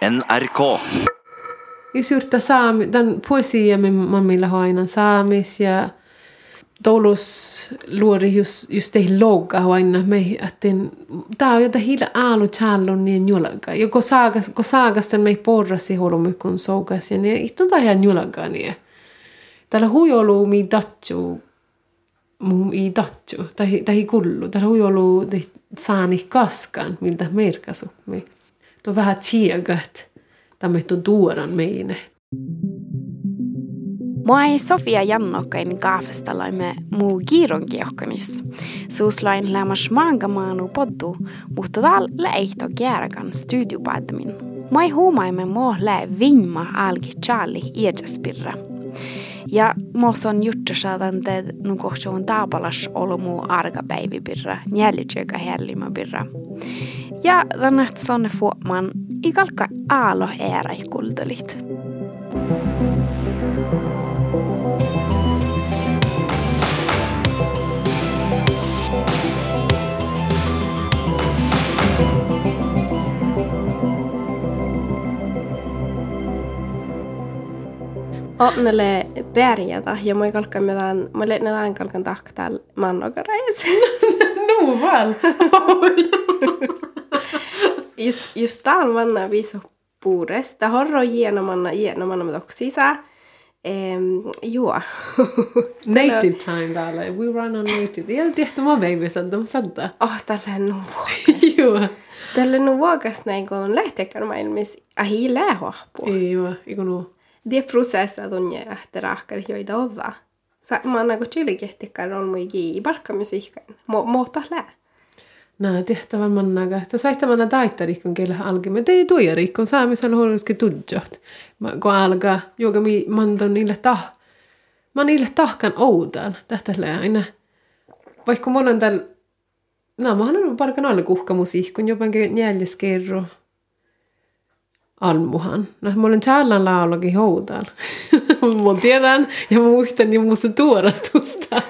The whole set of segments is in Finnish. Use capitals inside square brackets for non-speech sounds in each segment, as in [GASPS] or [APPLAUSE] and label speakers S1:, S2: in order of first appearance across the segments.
S1: NRK.
S2: Gjort det saami, den poesia me mammilla har aina saamis ja Toulus luori just, just ei loga aina me, että tää on jotain hila aalu challon niin njulaga. Ja kun saagas, kun saagas tämän mei porrasi holomu kun sougas ja niin itse tota ihan njulaga niin. Täällä huijolu mi datsu, mu i datsu, tai, tai kullu. Täällä huijolu saani kaskan, miltä merkasu me. Tuo vähän tiegat, tämä tuon tuoran meine.
S3: Mua ei Sofia Jannokkain kaafestalaimme muu kiironkiokkanis. Suuslain lämmas maangamaanu poddu, mutta tal leihto kääräkan studiopaitamin. Mua ei huumaimme mo lää vinma algi Charlie iäjaspirra. Ja mos on juttusaadan te nukohtuun taapalas olomu argapäivipirra, njälitsöka hellimapirra. Ja tänne sonne fuomaan ikalka aalo äärai kultelit.
S4: Onnelle pärjätä ja moi kalkkan mitään, moi näin kalkan tahka täällä mannokareissa. [LAUGHS]
S2: No
S4: just, just täällä manna viiso puuresta. Horro hienomanna hienomanna med oksisa. Ehm, joo. [LAUGHS]
S2: Native time täällä. We run on native. Ei tehty mä baby sadda, sadda.
S4: Oh, tällä nu vuokas. [LAUGHS]
S2: Joo.
S4: Tällä nu vuokas näin kun lähtekään maailmassa. Ahi lähohpu.
S2: Joo, eikö nuu.
S4: Det prosessa tunne efter raakar joita olla. Sa man aika chilikehtikään on muikin i barkkamusiikkaan. Mo moota lää.
S2: Nää tehtävän mannaga. että saihtamana taittarikkon keillä alki. Me tei tuijarikkon saamisella huonosti tudjot. Kun alkaa, joka mi mandon niille tah. Mä niille tahkan outaan. Tästä aina. Vaikka mulla on täällä No, mä olen parkan alle kuhkamusiikkun, jopankin neljäs kerro almuhan. No, mä olen Charlan laulakin houtalla. [LAUGHS] [LAUGHS] mä tiedän ja muistan ja musta tuorastusta.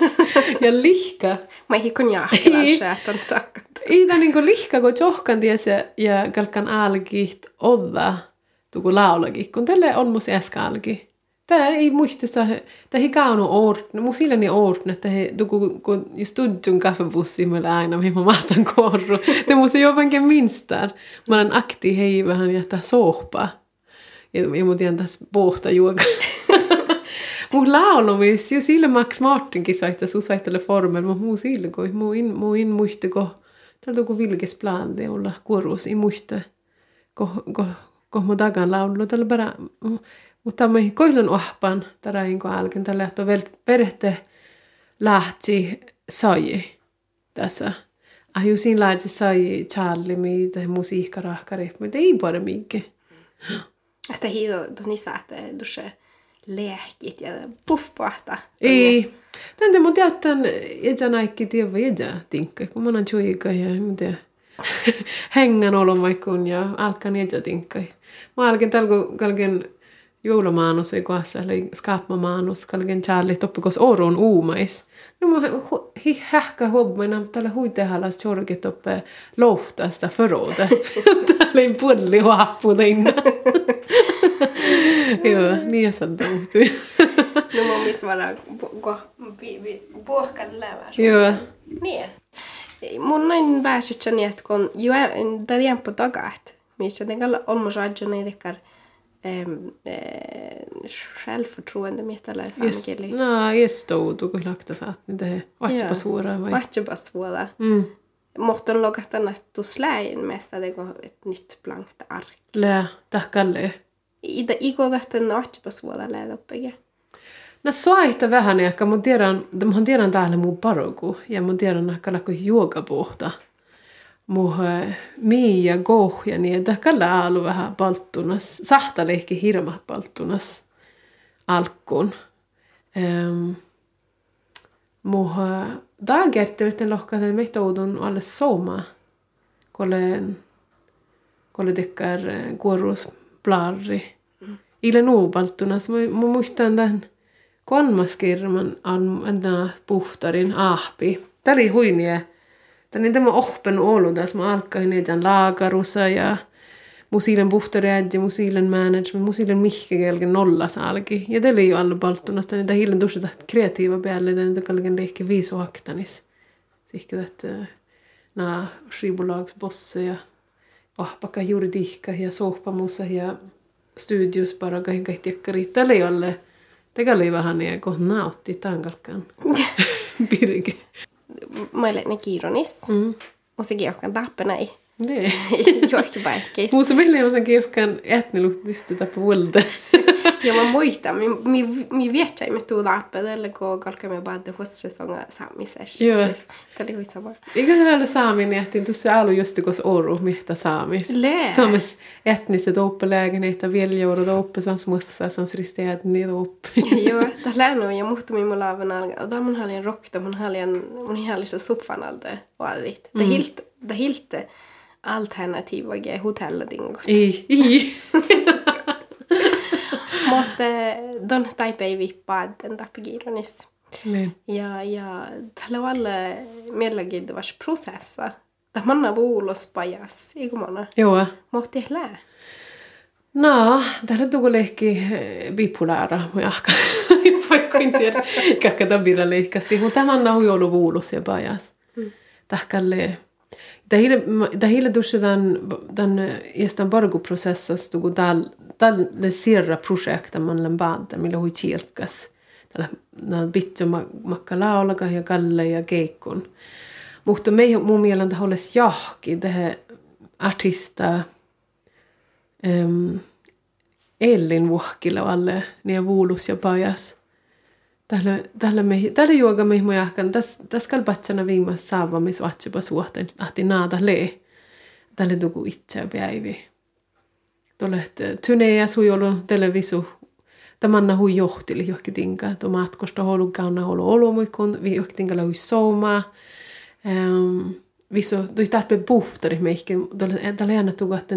S2: ja lihka.
S4: Mä hikon jahtilassa, että on takka.
S2: Itä niinku lihka, kun johkan ties ja, kalkan alkit odda tuku laulakin, kun tälle on mus äsken alki. Tämä ei muista, tämä ei kaunu ort, no mun silläni ort, että he, tuku, kun just tudjun kaffebussi meillä aina, mihin mä mahtan korru. [LAUGHS] Te musta jopankin minstar. Mä olen akti hei vähän jättää sohpa. Ja, ja mun tiedän tässä pohta juoka. Mun laulumis, ju sille Max Martinkin saita susaittele formel, mutta muu sille, kun muu in, muu in muista, kun täällä tuku vilkes plan, te olla kuorus, in muista, kun, kun, kun mä takan laulu, täällä bara, mutta me koilun ohpan tarain kun alken tällä että perhte lähti sai tässä. Siinä lähti sai Charlie mitä musiikkarahkari, mutta ei minkä.
S4: Että hiido niissä, että dusse lehkit ja puffpahta.
S2: Ei. Tänne mun tiedän, että näikki tiedä jätä tinkka, kun mä oon tjuika ja mä tiedän. [LAUGHS] Hengän olomaikun ja alkan jätä tinkka. Mä alken tällä kun joulumaanus ei kohdassa, eli skaapmamaanus, kalken Charlie toppikos oron uumais. No mä hähkä hobbina tällä huitehalas tjorkit toppe loftasta förrådet. [LAUGHS] Täällä ei pulli happuda innan. [LAUGHS] [LAUGHS] Joo, niin ja uhtui. [LAUGHS]
S4: No mä missä vara puhkan lävär.
S2: Joo.
S4: Niin. Mun näin pääsytsäni, että kun jo där jämpö tagat, missä tenkalla on mun saadjana idekar, eh, självförtroende mittala
S2: samkieli. No, just outu, kun lakta saat niitä he vatsapas vuoraa vai?
S4: Vatsapas vuoraa.
S2: Mm.
S4: Mohton lokahtan, että släin meistä teko et nyt blankta ark.
S2: Lää, tahkalle.
S4: Ida vatsapas vuoraa läädoppekin.
S2: No soihta vähän ehkä, mun tiedän, mun tiedän täällä mun paroku, ja mun tiedän ehkä lakko juokapuhta muhe Mia goh ja niin, että kalla alu vähän palttunas, sahtalehki hirma palttunas alkkuun. Um, muhe dagertti vetten lohkat, että meitä oudun alle soma, kolle, kolle tekkar kuorus blarri. Ile nuu palttunas, mä, mä muistan tämän kolmas kirman an, puhtarin ahpi. Tämä oli huinie Tämä niin tämä ohpen ollut, tässä mä alkain niitä laakarussa ja musiilen puhtaread ja musiilen management, musiilen mihkekelgen nolla saalgi. Ja teillä ei ole alla palttunasta, niin hiilen tuossa kreatiiva päälle, että kalgen lehke viisu haktanis. Sihkä, että nämä skivbolagsbosse ja ahpaka juridiikka ja sohpamussa ja studios bara kaiken kaikkiakkari. Tällä ei ole, Tämä oli vähän niin kuin nautti tankalkaan. [LAUGHS] Pirke.
S4: Mä olen ne kiironis.
S2: Mm.
S4: Johkan tappena ei.
S2: Nee. [LAUGHS]
S4: Johonkin paikkeista. [LAUGHS]
S2: Muussa meillä on just tappa vuolta.
S4: Ja mä muistan, mi, mi, mi viettsäimme tuu tappedelle, kun kalkamme päätä huotsesonga saamisessa.
S2: Joo.
S4: Siis, Tämä oli hui sama.
S2: Eikä täällä saamin jähtiin tuossa alu just kun oru mihtä saamis.
S4: Lää.
S2: Saamis etniset oppelägenheitä viljoudut oppe, som smussa, som risteädni oppe.
S4: Joo, tämä läänoi ja muhtumi mulla aivan alga. Tämä mun haljan rokta, mun haljan, mun hallissa soffan alta vaadit. Det helt, det helt alternativa hotelledingot.
S2: Ei, ei. [LAUGHS]
S4: Mutta don taipe ei vippaa den tappigironista.
S2: Niin.
S4: Ja, ja tällä on alle mielenkiintoista prosessa. Tämä manna vuulos pajas, eikö manna?
S2: Joo.
S4: Mutta ei lää.
S2: No, täällä tuli lehki eh, bipolaara, jahka. Vaikka [LAUGHS] en tiedä, kakka tabilla lehkasti. Mutta tämä on ollut vuulus ja pajas. Tahkalle. Det hela duschen den jästan bargoprocessas tugu tal tal le sirra projekta man lambada millä hui chielkas. Tällä na bitto makka laulaga ja kalle ja keikkun. Mutta me mun mielestä holles jahki tähän artista um, Ellin vuhkilla alle niin vuulus ja pajas. Tällä, tällä, me, tällä juoga me mä jahkan, tässä täs kalpatsana viima saava, missä vatsipa suhteen, ahti naata lee. Tällä tuku itse päivi. Tuolle, että tyneä sujolu televisu. Tämän hui johtili johonkin tinka. Tuo matkosta holu kauna holu olumuikun, johonkin tinka hui soumaa. Um, visu, tuli tarpe buftari meikki. Tällä jännä tuku, että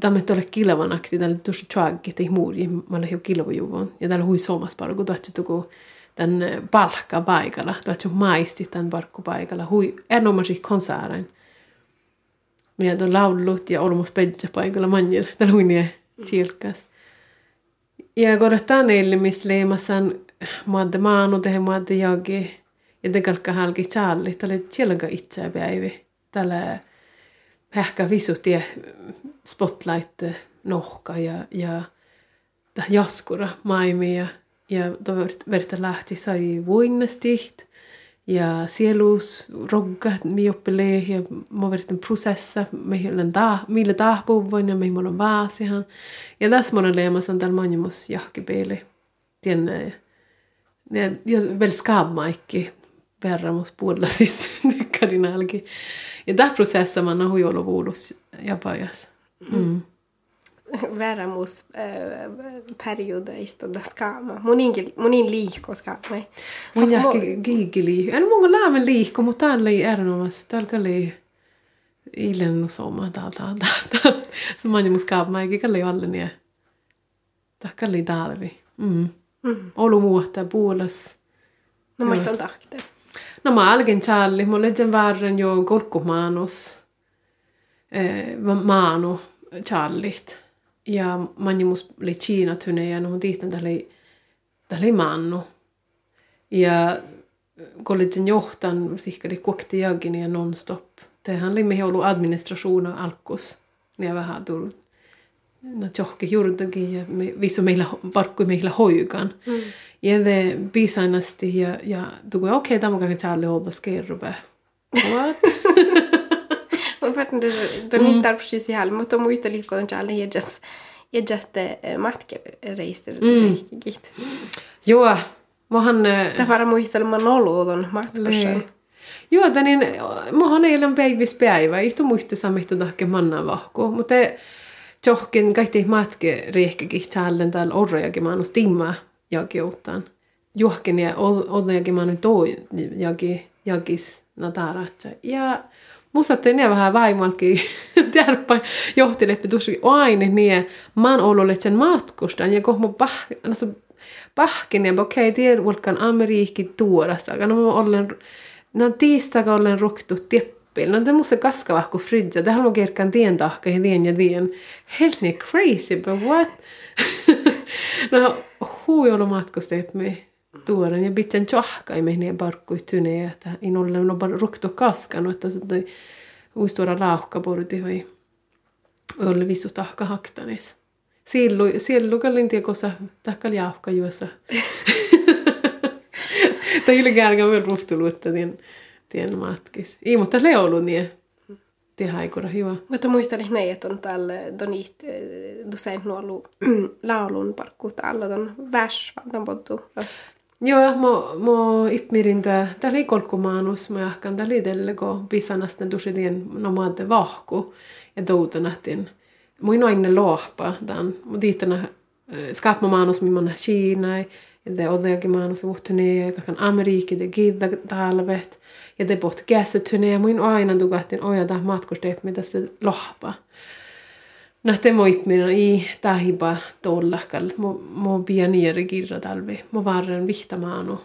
S2: Tämä tuolle kilvan akti, tällä tuossa chaggi, tei muuri, mä olen jo kilvojuvon. Ja täällä hui somas paljon, kun tuotsi tuku tämän palkka paikalla, tuotsi maisti tämän parkku paikalla, hui erinomaisesti konsaarain. Ja tuon laulut ja olmus paikalla manjer, täällä hui niin tilkas. Ja korottaa neille, missä leimasan maadde maanu, tehe maadde jogi, ja te kalkka halki challi, tällä tjelga itseä päivi. Tällä hähkä visutie spotlight nohka ja, ja jaskura maimi ja, ja verta lähti sai vuinnastiht ja sielus roggat mi oppelee ja mä vertan prosessa meillä ta millä tahpuvoin ja meillä on vaasihan ja tässä monen leemasan tällä manjumus jahkipeili. Tien ja, ja väl skabmaikki verramus puolella siis [LAUGHS] kardinaalki ja tämä prosessa har ju vuolus ja pajas Mm. [LAUGHS]
S4: Väärämus äh, periodeista da skama. Monin, monin liiko skama.
S2: Mun jahka giigi liiko. En [LAUGHS] mun läämän liiko, mutta täällä ei erinomaisesti. Täällä oli illen soma täällä täällä. Så man måste skapa eikä kalli alle. Tää kalli talvi. Mm. Mm. Olu muuta puolas.
S4: No mä on tahte.
S2: No mä algen challi, mä olen värren jo kolkkumaanus. Eh, maanu challit. Ja manjimus li Kiina tyne ja no tiihtan tälle tälle maannu. Ja eh, kollitsen johtan sihkari kuokti jagin ja nonstop. Tehän oli mihin ollut administrationa alkus. Niin vähän tullut no tjohke juurtakin ja me, visu meillä parkkui meillä hoikan. Mm. Ja det bisainasti ja, ja tuli okei, okay, [LAUGHS] tämä on Charlie Olda skerrube. What?
S4: Varten don mm. tarpsi si hal mutta muita liikko on challe hejas hejatte matkereister reikit.
S2: Joo, mohan
S4: Ta vara muistelman oluudon matkossa.
S2: Joo, niin mohan eilen päivis päivä, ihtu muista samihtu tahke mannan vahko, mutta johkin kaikki matke reikkikin challen täällä orrejakin timma jaki outtaan. Johkin ja odnejakin maanus toi jaki jakis nataratsa. Ja Musta ne vähän vaimalkin [LAUGHS] tärppä johtileppi tuossa aine niin oon ollut sen matkustan ja mä pah, pahkin ja okei okay, tiedän ulkan Amerikki tuorassa, aga no mä olen no tiistaga olen ruktu teppi kappil. No det måste kaska vahku fridja. Det haluaa kerkan tien tahka ja tien ja tien. Helt niin crazy, but what? [LAUGHS] no matkusteet me tuoren ja bitsen tjohka ei mehnien parkkui tyne ja että in ole no bara rukto kaskanut että se toi uistuora lauhka porti vai olle vissu tahka haktanis. Sillu, sillu kallin tiekossa tahka jauhka juossa. [LAUGHS] Tai yli kärkä vielä ruhtulu, että tien, matkis. Ei, mutta se ollut niin. Tien haikura hyvä.
S4: Mutta muistelin näin, että on täällä donit, usein nuolu [CLEARS THROAT] laulun parkku täällä on väs, valtan pottu.
S2: Joo, mo, mo ipmirin tää, tää oli kolkkumaanus, mä jahkan tää liitelle, kun pisanasten tusidien no maate vahku ja toutanahtin. Muin aina lohpa tämän, mutta ihtana skapmamaanus, millainen Kiina, ja det odeagimaanus muhtunee, ja kan Amerikki, det gidda talvet, ja det bort kässytyneen, ja muin aina tukahtin ojata matkusteet, mitä se lohpa. Nähte moitmina i tahiba tollakal, mo, mo pianieri kirra talvi, mo varren vihtamaanu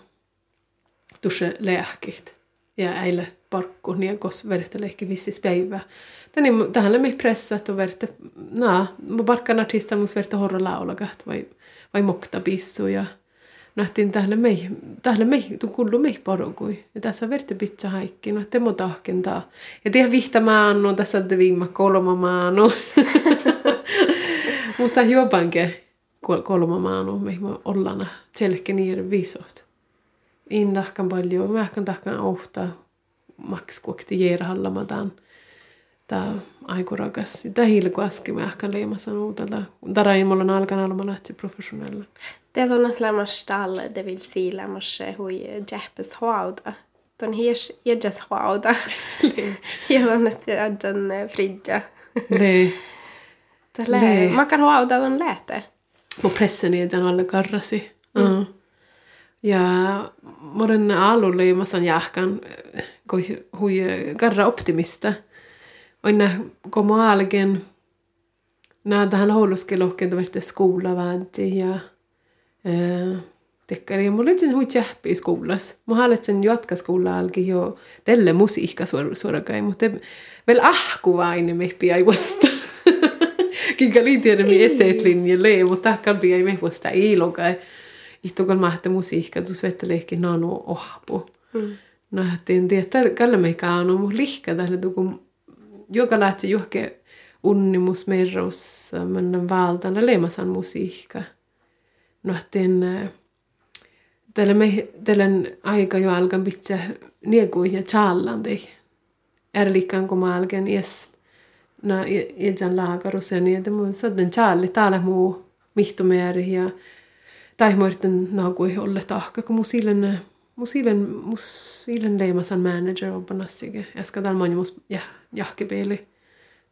S2: tusse lääkit. Ja äille parkku, niin kos vertelehki vissis päivä. Tänne tähän me pressat och verte, na, mo barkan artista mus verte horra laulagat vai, vai mokta pissu ja nähtiin tähän mei, tähän mei, tu kullu mei porukui. Ja tässä verte pitsa haikki, no te mo tahkentaa. Ja tiedä vihtamaan, no tässä te viimma kolma maanu. [LAUGHS] Mutta jopanke kolma maanu, me ollana tselke niir viisot. Indahkan paljon, mä ehkä tahkan ohtaa maks kuokti hallamataan. Tää aikurakas. Tää hilku aski mä ehkä leimasan uutella. Tarain mulla on alkan olla lähti professionella.
S4: Det on att lämmas stall, det vill säga lämmas hui jäppes hauda. Ton hies jädjas [LAUGHS] hauda. Ja on että den fridja.
S2: Le.
S4: Tällä mä kan hauda ton lähte.
S2: Mo pressen i den alla karrasi. Mm. Ja moren alulle leimasan jahkan kui hui karra optimista. Oina komo algen Nää tähän houluskelohken taverte skola väänti ja tekkari. Mulla oli sen hui tjäppi skolas. Mä haluaisin jatka skola alki jo tälle musiikka suor, suorakai, mutta vielä ahku vain me piai vasta. [LAUGHS] Kinkä liitiedä mi esteet linjalle, mutta tahkan piai me vasta ilokai. Ihtukal mahte musiikka, tu svettelehki nano ohpu. Mm. No, en tiedä, kalle meikä on mun lihka tälle tuku, joka lähtee johke unnimus merros, men valtana lemasan musiikka nohtin tällä me tällän aika jo alkan pitää niegui ja challandi. Erlikkaan kun mä alkan ies na iljan laakarusen ja tämä sadden challi täällä muu mihtumeeri ja tai muisten naakui olle tahka kun musilen musilen musilen leimasan manager on panassige. Äsken täällä moni mus ja jahkepeili.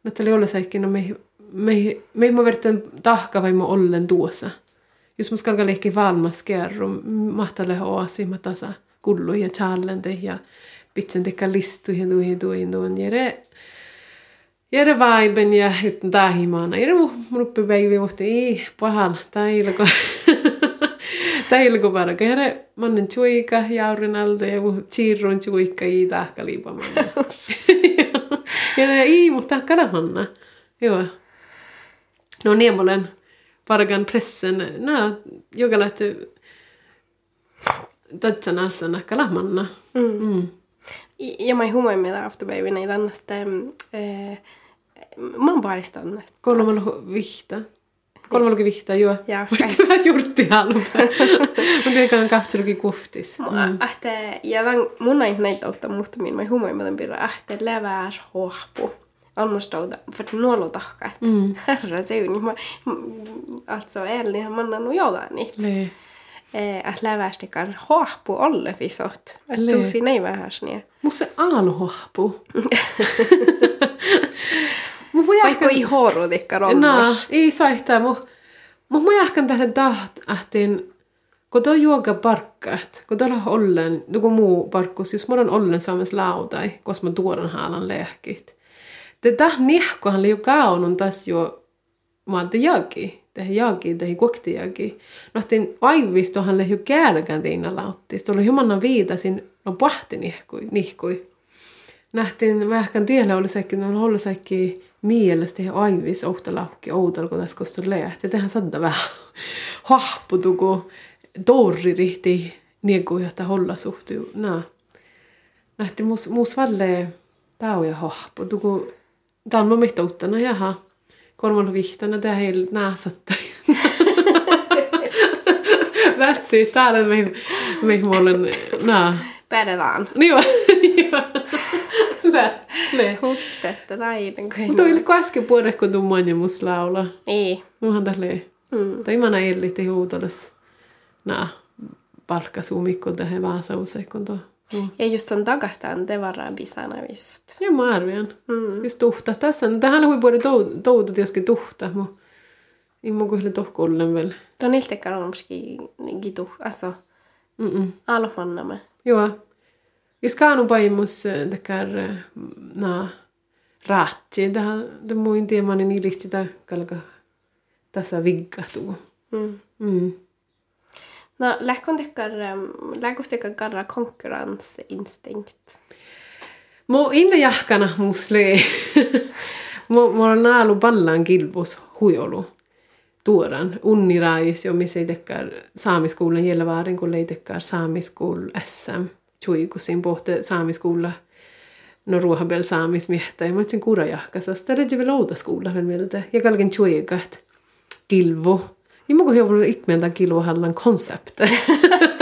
S2: No tällä ole säikki no me me me mä tahka vai mä ollen tuossa jos mä skalka lehki valmas kerro, mahtalle oasi, mä tasa kullu ja challenge ja pitsen tekka listu ja tuihin tuihin tuihin. Jere, jere vaiben ja hytten tahimaana. Jere mu ruppi päivi muhti, ei, pahan, tailko. [LAUGHS] tailko paraka. Jere, mannen tjuika jaurin alta ja mu siirrun tjuika i tahka liipamaan. Jere, ei, mutta karahanna. Joo. No niin, mä olen pargan pressen, nää, joka lähti tatsanassa näkkä lahmanna. Mm. Mm.
S4: Ja mä huomaan mitä afterbabyna i den att äh, man bara stannar.
S2: Kolmalla vihta. Kolmalla vihta, joo.
S4: Ja,
S2: Mutta mä jurtti halpa. Mutta eikä on kahtselukin kuhtis.
S4: Mm. Ahte, ja tämän mun näin näitä ottaa musta min, mä huomaan mitä pidä, ahte leväs hohpu almustauda för nuolutahkat. Mm. [LAUGHS] Herra se on, mä, alltså ällihän mä annan jotain niitä.
S2: Le.
S4: Eh, lävästikar hohpu olle visot. Että tuusi ei vähän niin.
S2: Musta aaluhohpu. Mun voi
S4: Vaikka ei horuutikkar
S2: No,
S4: olmus. [LAUGHS]
S2: ei soittaa. Mun mun voi ehkä tähän taht, ahteen kun tuo juoga parkkat, kun tuolla ollen, joku muu parkkus, jos mä olen ollen saamas lautai, koska mä tuodan haalan lehkit. Det där nihkohan li ju kaunun tas jo maante jagi, tehi jagi, tehi kuokti jagi. Nohtin aivistohan le ju kärkän tiina lauttis. Tuolla humanna viitasin, no pahti nihkui, nihkui. nähtiin vähän tiellä oli säkki, on ollut säkki mielestä ja aivis ohtalakki outal, kun tässä kostuu leht. Ja tehän sadda vähän [LAUGHS] hahputuku torri rihti niin kuin johtaa holla suhtuu. Nähti mus, mus valle tauja hahputuku. Tämä on mun mihtouttana jaha. Kolmalla vihtana tää heillä nääsatta. [LAUGHS] That's it. Täällä me, me olen nää.
S4: Pädetään.
S2: Niin vaan. Lä, lä.
S4: Huhtetta taiden.
S2: Mutta oli kun äsken puhuta, kun tuu manja mus laula.
S4: Ei.
S2: Nuhan tälle.
S4: Mm.
S2: Tai imana ellit huutolas. Nää. Palkkasuumikko tähän vaasause, kun tuo. Mm.
S4: Ja just on takahtaan te varaan pisana vissut.
S2: Ja mä arvian.
S4: Mm.
S2: Just tuhta tässä. No, tähän hui puhuta toutut joskin tuhta. Mu. Immo kuhle tohkollen vielä.
S4: Tuon iltekään on muski gitu. Alltså,
S2: Mm-mm.
S4: almannamme.
S2: Joo. Jos kaanu paimus tekär na raatsi, tähän det muin tiemani niin lihtsi tää kalka tässä viggahtuu.
S4: Mm.
S2: Mm.
S4: No, lähkon tekkar, lähkos tekkar karra konkurrensinstinkt.
S2: Mo inne jahkana musle. [LAUGHS] mo mo on naalu ballan kilpus huijolu. Tuoran unnirais jo missä ei tekään saamiskuulen jälvaarin, kun ei tekään saamiskuul SM. Chuikusin pohte saamiskuulla no ruohabel saamismiehtä. Ja mä otsin kurajahkasas. Tämä on vielä outa skuulla vielä mieltä. Ja kalken chuikat. Kilvo. Niin mä kun hieman ikmeän kilvohallan konsept. Det [LAUGHS]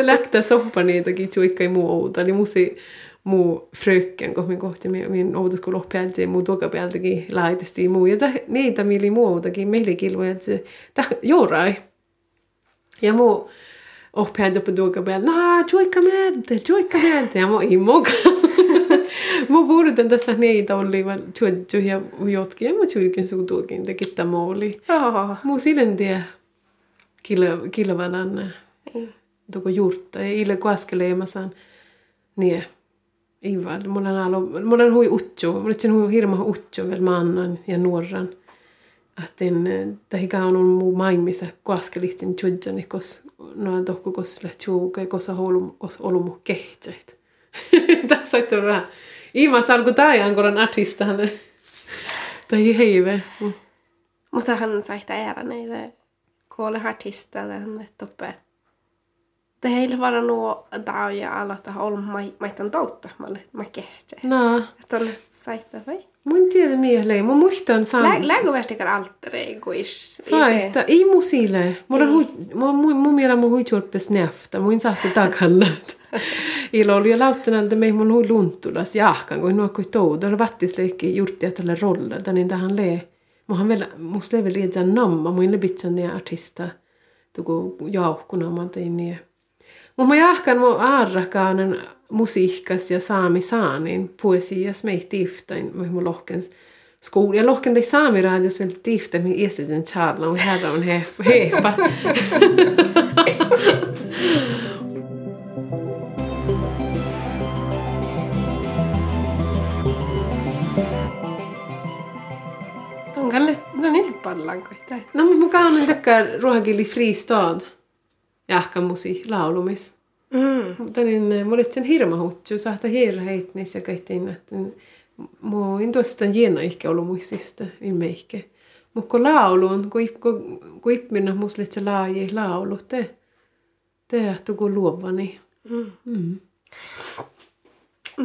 S2: [LAUGHS] läkte soppa niitäkin chuikka ei muu outa. Niin musi muu fröken, kun min kohti min outoskoulu oppiajaksi muu tuokapäältäkin laitesti muu. Ja täh, niitä mieli muu outakin meille kilvoja, että se täh jourai. Ja muu oppiajaksi på tuokapäältä, naa, chuikka mieltä, chuikka mieltä. Ja muu ei mukaan. Muu puhutan tässä niitä oli, vaan chuikka ja jotkin. Ja muu chuikin suu tuokin tekittä mooli.
S4: Joo.
S2: Muu sillen tie kilvalan tuko juurta. Ja ille kuaskeleemasan. Niin. Ei vaan. Mulla on ollut, mulla on hui utjo. Mulla on hui hirma utjo vielä maannan ja nuoran. Että tähi on muu maailmissa kuaskelistin tjudjani, kos no tohku kos lähtjuuka, kos olu, kos olu mu kehtsäit. [LAUGHS] Tässä on vähän. Iimasta alku tai ankoran artistahan. Tai heive.
S4: Mutta hän sai sitä ära näitä kuolle artistalle hän toppe. Det heillä vara nuo dauja aloittaa olla maitan toutta, mä olen mä kehtsä.
S2: No,
S4: Että on saita vai?
S2: mun tiedä mieleen. Mun muistan saan.
S4: Lägövästikar alter egois.
S2: Saita, ei musille. Mulla on hui, mun, mun, mun mielestä mun hui tjorpes näftä. Mun saatte takallat. [LAUGHS] Ilo oli jo lauttanalta mei mun hui luntulas jahkan, kun nuo kui touda. Oli vattisleikki jurttia tälle rolle, niin tähän lee. Muhan vielä, musta level lietsän namma, mun lebitsan ne artista. Tuku jauhkuna mä tein niin. Mun mä jahkan mun aarrakaanen musiikkas ja saami saanin poesias mei tiftain, mun lohkens skola. Jag lockade dig saamiradios väldigt tifta med esiten charla och herra on hepa.
S4: On kan no niin pallaan koittaa.
S2: No mukaan on takkar ruohakilli fristad. Jahka musi laulumis. Mutta niin mä olin sen hirma hutsu, saata hirheit niissä että mä en tuosta jäänä ehkä ollut muistista, en meikki. Mutta kun laulu on, kun, ippminä musta se laaji laulu, te, te jahtuu kun luovani.
S4: Mm.
S2: Mm.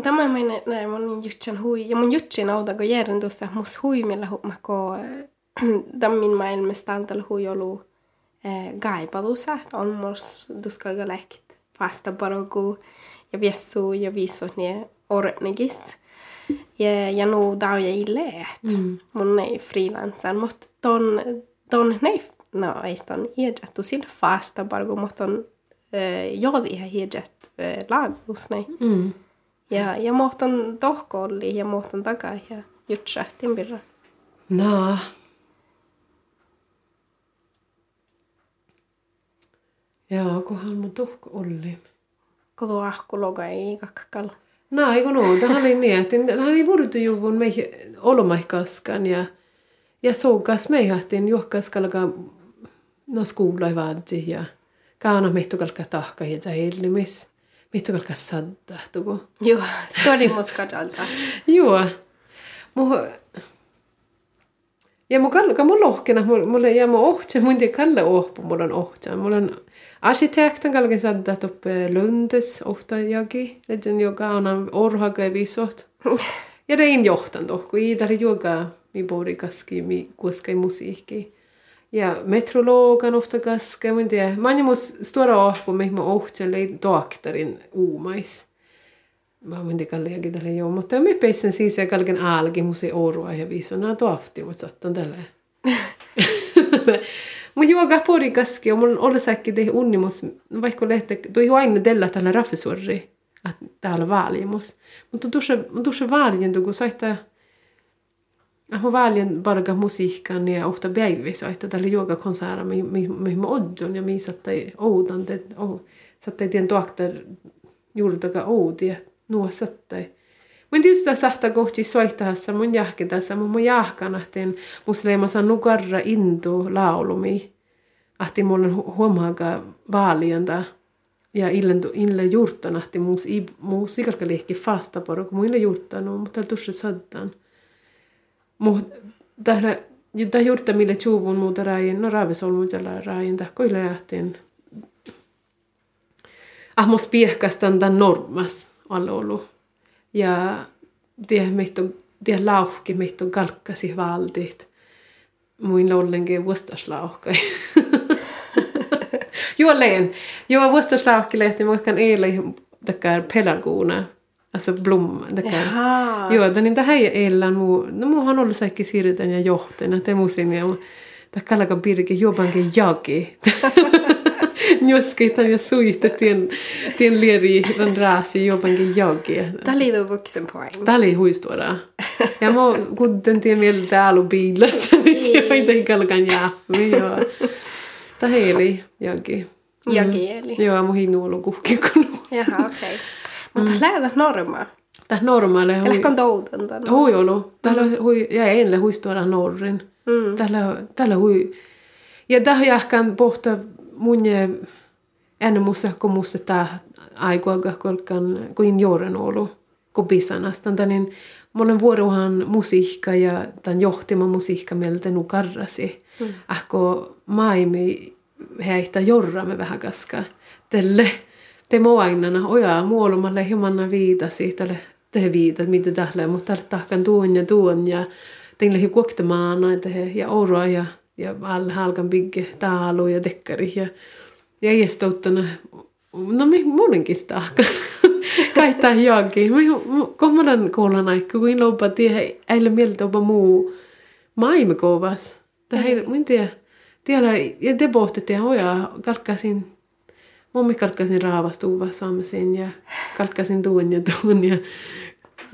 S4: Tämä on näin mun jutsen hui. Ja mun jutsin auta, kun järjen tuossa mus hui, millä hu, mä ko [CLEARS THROAT] tämän maailmasta antalla hui olu gaipalusa, että on mus duskalga läkt fasta parogu ja viessu ja viissu niin ornegist. Ja, ja nu dau jag i lät.
S2: Mm.
S4: Mun ei freelansan, mutta ton, ton nei, no ei ton iedjat, sillä fasta parogu, mutta on äh, jodi ihan iedjat äh, lagus nei.
S2: Mm.
S4: Ja, ja mohton tohkolli ja mohton takaa ja jutsahtin birra.
S2: Naa. Joo, kunhan mun tuhko oli.
S4: Kodo ahkuloga ei kakkakalla.
S2: No, eikö no, tähän oli niin, että tähän ei vuorutu juvun meihin olomaikaskan ja, ja soukas meihahtin juokkaskalka no skuulla vaadzi ja kaana meihtu kalka tahka ja hellimis. Mittu kalkas sadda, tuku.
S4: Joo, tori mut katsalta.
S2: Joo. Mu... Ja mu kalla, mun lohkena, mulle ja mu ohtsa, mun tiedä kalle ohpu, mulla on ohtsa. Mulla on arkitekten kalken sadda toppe Lundes ofta jagi, legend joka on orhaga [LAUGHS] ja visot. Ja rein johtan tohku, i där joka mi bori kaski, mi kuoskai musiikki. Ja metrologan ofta kaska, tiedä. Mä oon mus stora ohpu, mihin mä ohtsa lei doktorin uumais. Mä oon kalliakin tälle joo, mutta me peisen siis ja kalken aalki musi orua ja viisona tohti, mutta sattan tälle. [LAUGHS] [LAUGHS] Mun juoga pori kaski ja mulla on säkki tehi unnimus, vaikka lehte, toi aina della tällä raffisuorri, että täällä vaalimus. Mutta tuossa vaalien, kun saittaa Mä väljen barga musiikkaan ja ofta päivissä, että tällä juoga konserta, mihin mä odjon ja mihin sattai oudan, että sattai tien tuokta juurtaka oudia, nuo sattai. Mun tietysti sahta kohti soittahassa mun jahkitassa, mun mun jahkanahteen musleimassa nukarra intu laulumi. Ahti mulla huomaaga vaalianta ja illen ille juurtanahti muus muus ikalka liikki fasta poro, kun muille juurtanut, mutta tuossa sattaan. Mutta tähdä Jutta juurta mille tjuvun muuta raajin, no raavesolmuisella raajin, tahko yle lähteen. Ahmos piehkastan tämän normas ollut. Ja tie meitä on, tie lauhki, meitä on kalkkasi valdit. Muin ollenkin vuostaslauhkai. [LAUGHS] Joo, leen. Joo, vuostaslauhki lehti, mutta eilen takar pelargona. Alltså blomman.
S4: Jaha.
S2: Joo, niin tähän ellan muu, no muu on ollut säkki siirrytän ja johtena, te musin ja tämä kallaka pirki juopankin jagi. [LAUGHS] Njuskitan ja suihte tien, tien lieri ran raasi juopankin jagi.
S4: Tämä oli tuo vuxen poäng.
S2: Tämä oli huistuora. Ja mä kuten tien mieltä alu biilasta, niin joita ei kalkan jää. Joo. Tämä oli jagi.
S4: Jagi eli.
S2: Joo, mun hinnuolu kuhkikonu.
S4: Jaha, okei. Okay. Mutta mm. lähdä normaa.
S2: Tää normaali
S4: hui. Ehkä on toutunta.
S2: Hui ollut. Täällä mm. hui, ja enle huistuora norrin.
S4: Mm.
S2: Täällä, täällä hui. Ja tähän jahkan pohta mun ennen musta, kun musta tää aikoaga kolkan, kuin juoren ollut, kun bisanasta. Niin monen vuorohan musiikka ja tämän johtima musiikka mieltä nu karrasi. Mm. Ahko maimi heitä jorramme vähän kaska. Tälle te moainana oja muolumalle hieman viitasi tälle te viita mitä tälle mutta tälle tahkan tuon ja tuon ja teille hi kuoktamaan näitä ja ouroa ja ja halkan bigge taalu ja dekkari ja ja iestouttana no mi monenkin tahka kaittaa jokin kohmadan kuulan aikku kuin lopa tie äille mieltä opa muu maailma kovas tai mm. min tiedä tiedä ja te pohtettiin hoja kalkkasin Mummi kalkkasin raavastuva saamisen ja kalkkasin tuon ja tuon ja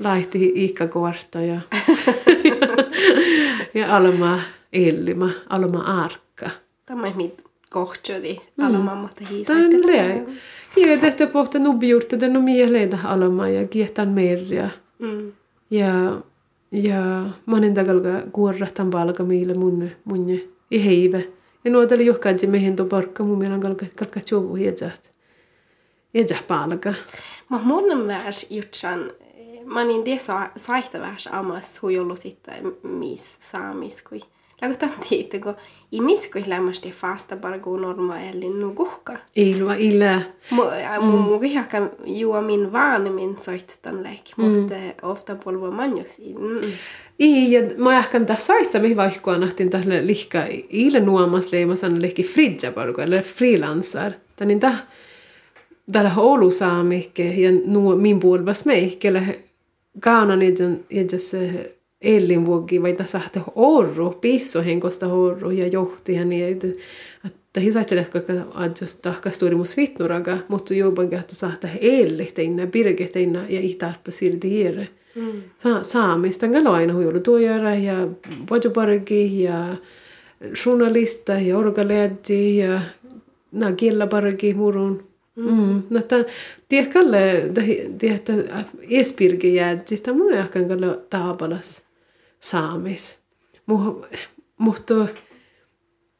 S2: laihti iikkakuorta ja, ja, ja Alma Elma, Alma Arkka.
S4: Tämä on mit kohtsodi Alma mutta
S2: hiisaita. Tämä on lää. Ja tehtä pohta nubiurta, että no mie leitä Alma ja kiehtan merja.
S4: Mm.
S2: Ja, ja manen takalka kuorrahtan palka miille mun, mun i heive. Ja nuo oli johkaisi mehen to parkka, mun mielestä kalka, kalka tjovu hiedzät. Hiedzät palka.
S4: Mä mun värs jutsan, mä niin sa, saihta amas huijollu sitten mis saamiskui. Lago tanti, kun imiskui lämmästi fasta bara go norma eli nukuhka.
S2: Ilva illa.
S4: Mu mu mm. ehkä juo min vaanimin soittan lek, mutta ofta polvo manjus. Mm.
S2: I, ja mä ehkä tässä soittamih vaikka nahtin tälle lihka ile nuomas leimasan lehki fridja parko, eller freelancer. Tänin täh tällä Oulu saamikke ja nuo min puolvas meikelle kaana niiden se ellin vuogi vai tässä hahte orru, pisso henkosta orru ja johti ja niin, että että hisaittelet, koska adjus tahkas tuurimus vitnuraga, mutta juopankin, että sahta ellihtäinä, pirgehteinä ja ihtarpa silti hiere. Mm. Sa saamista aina huilu tuojara ja pojoparki ja journalista ja orgaleadji ja na kielaparki murun. Mm. Mm. No ta tiekalle tiehtä espirki jäädzi, ta mun jahkan kalle taapalas saamis. Mutta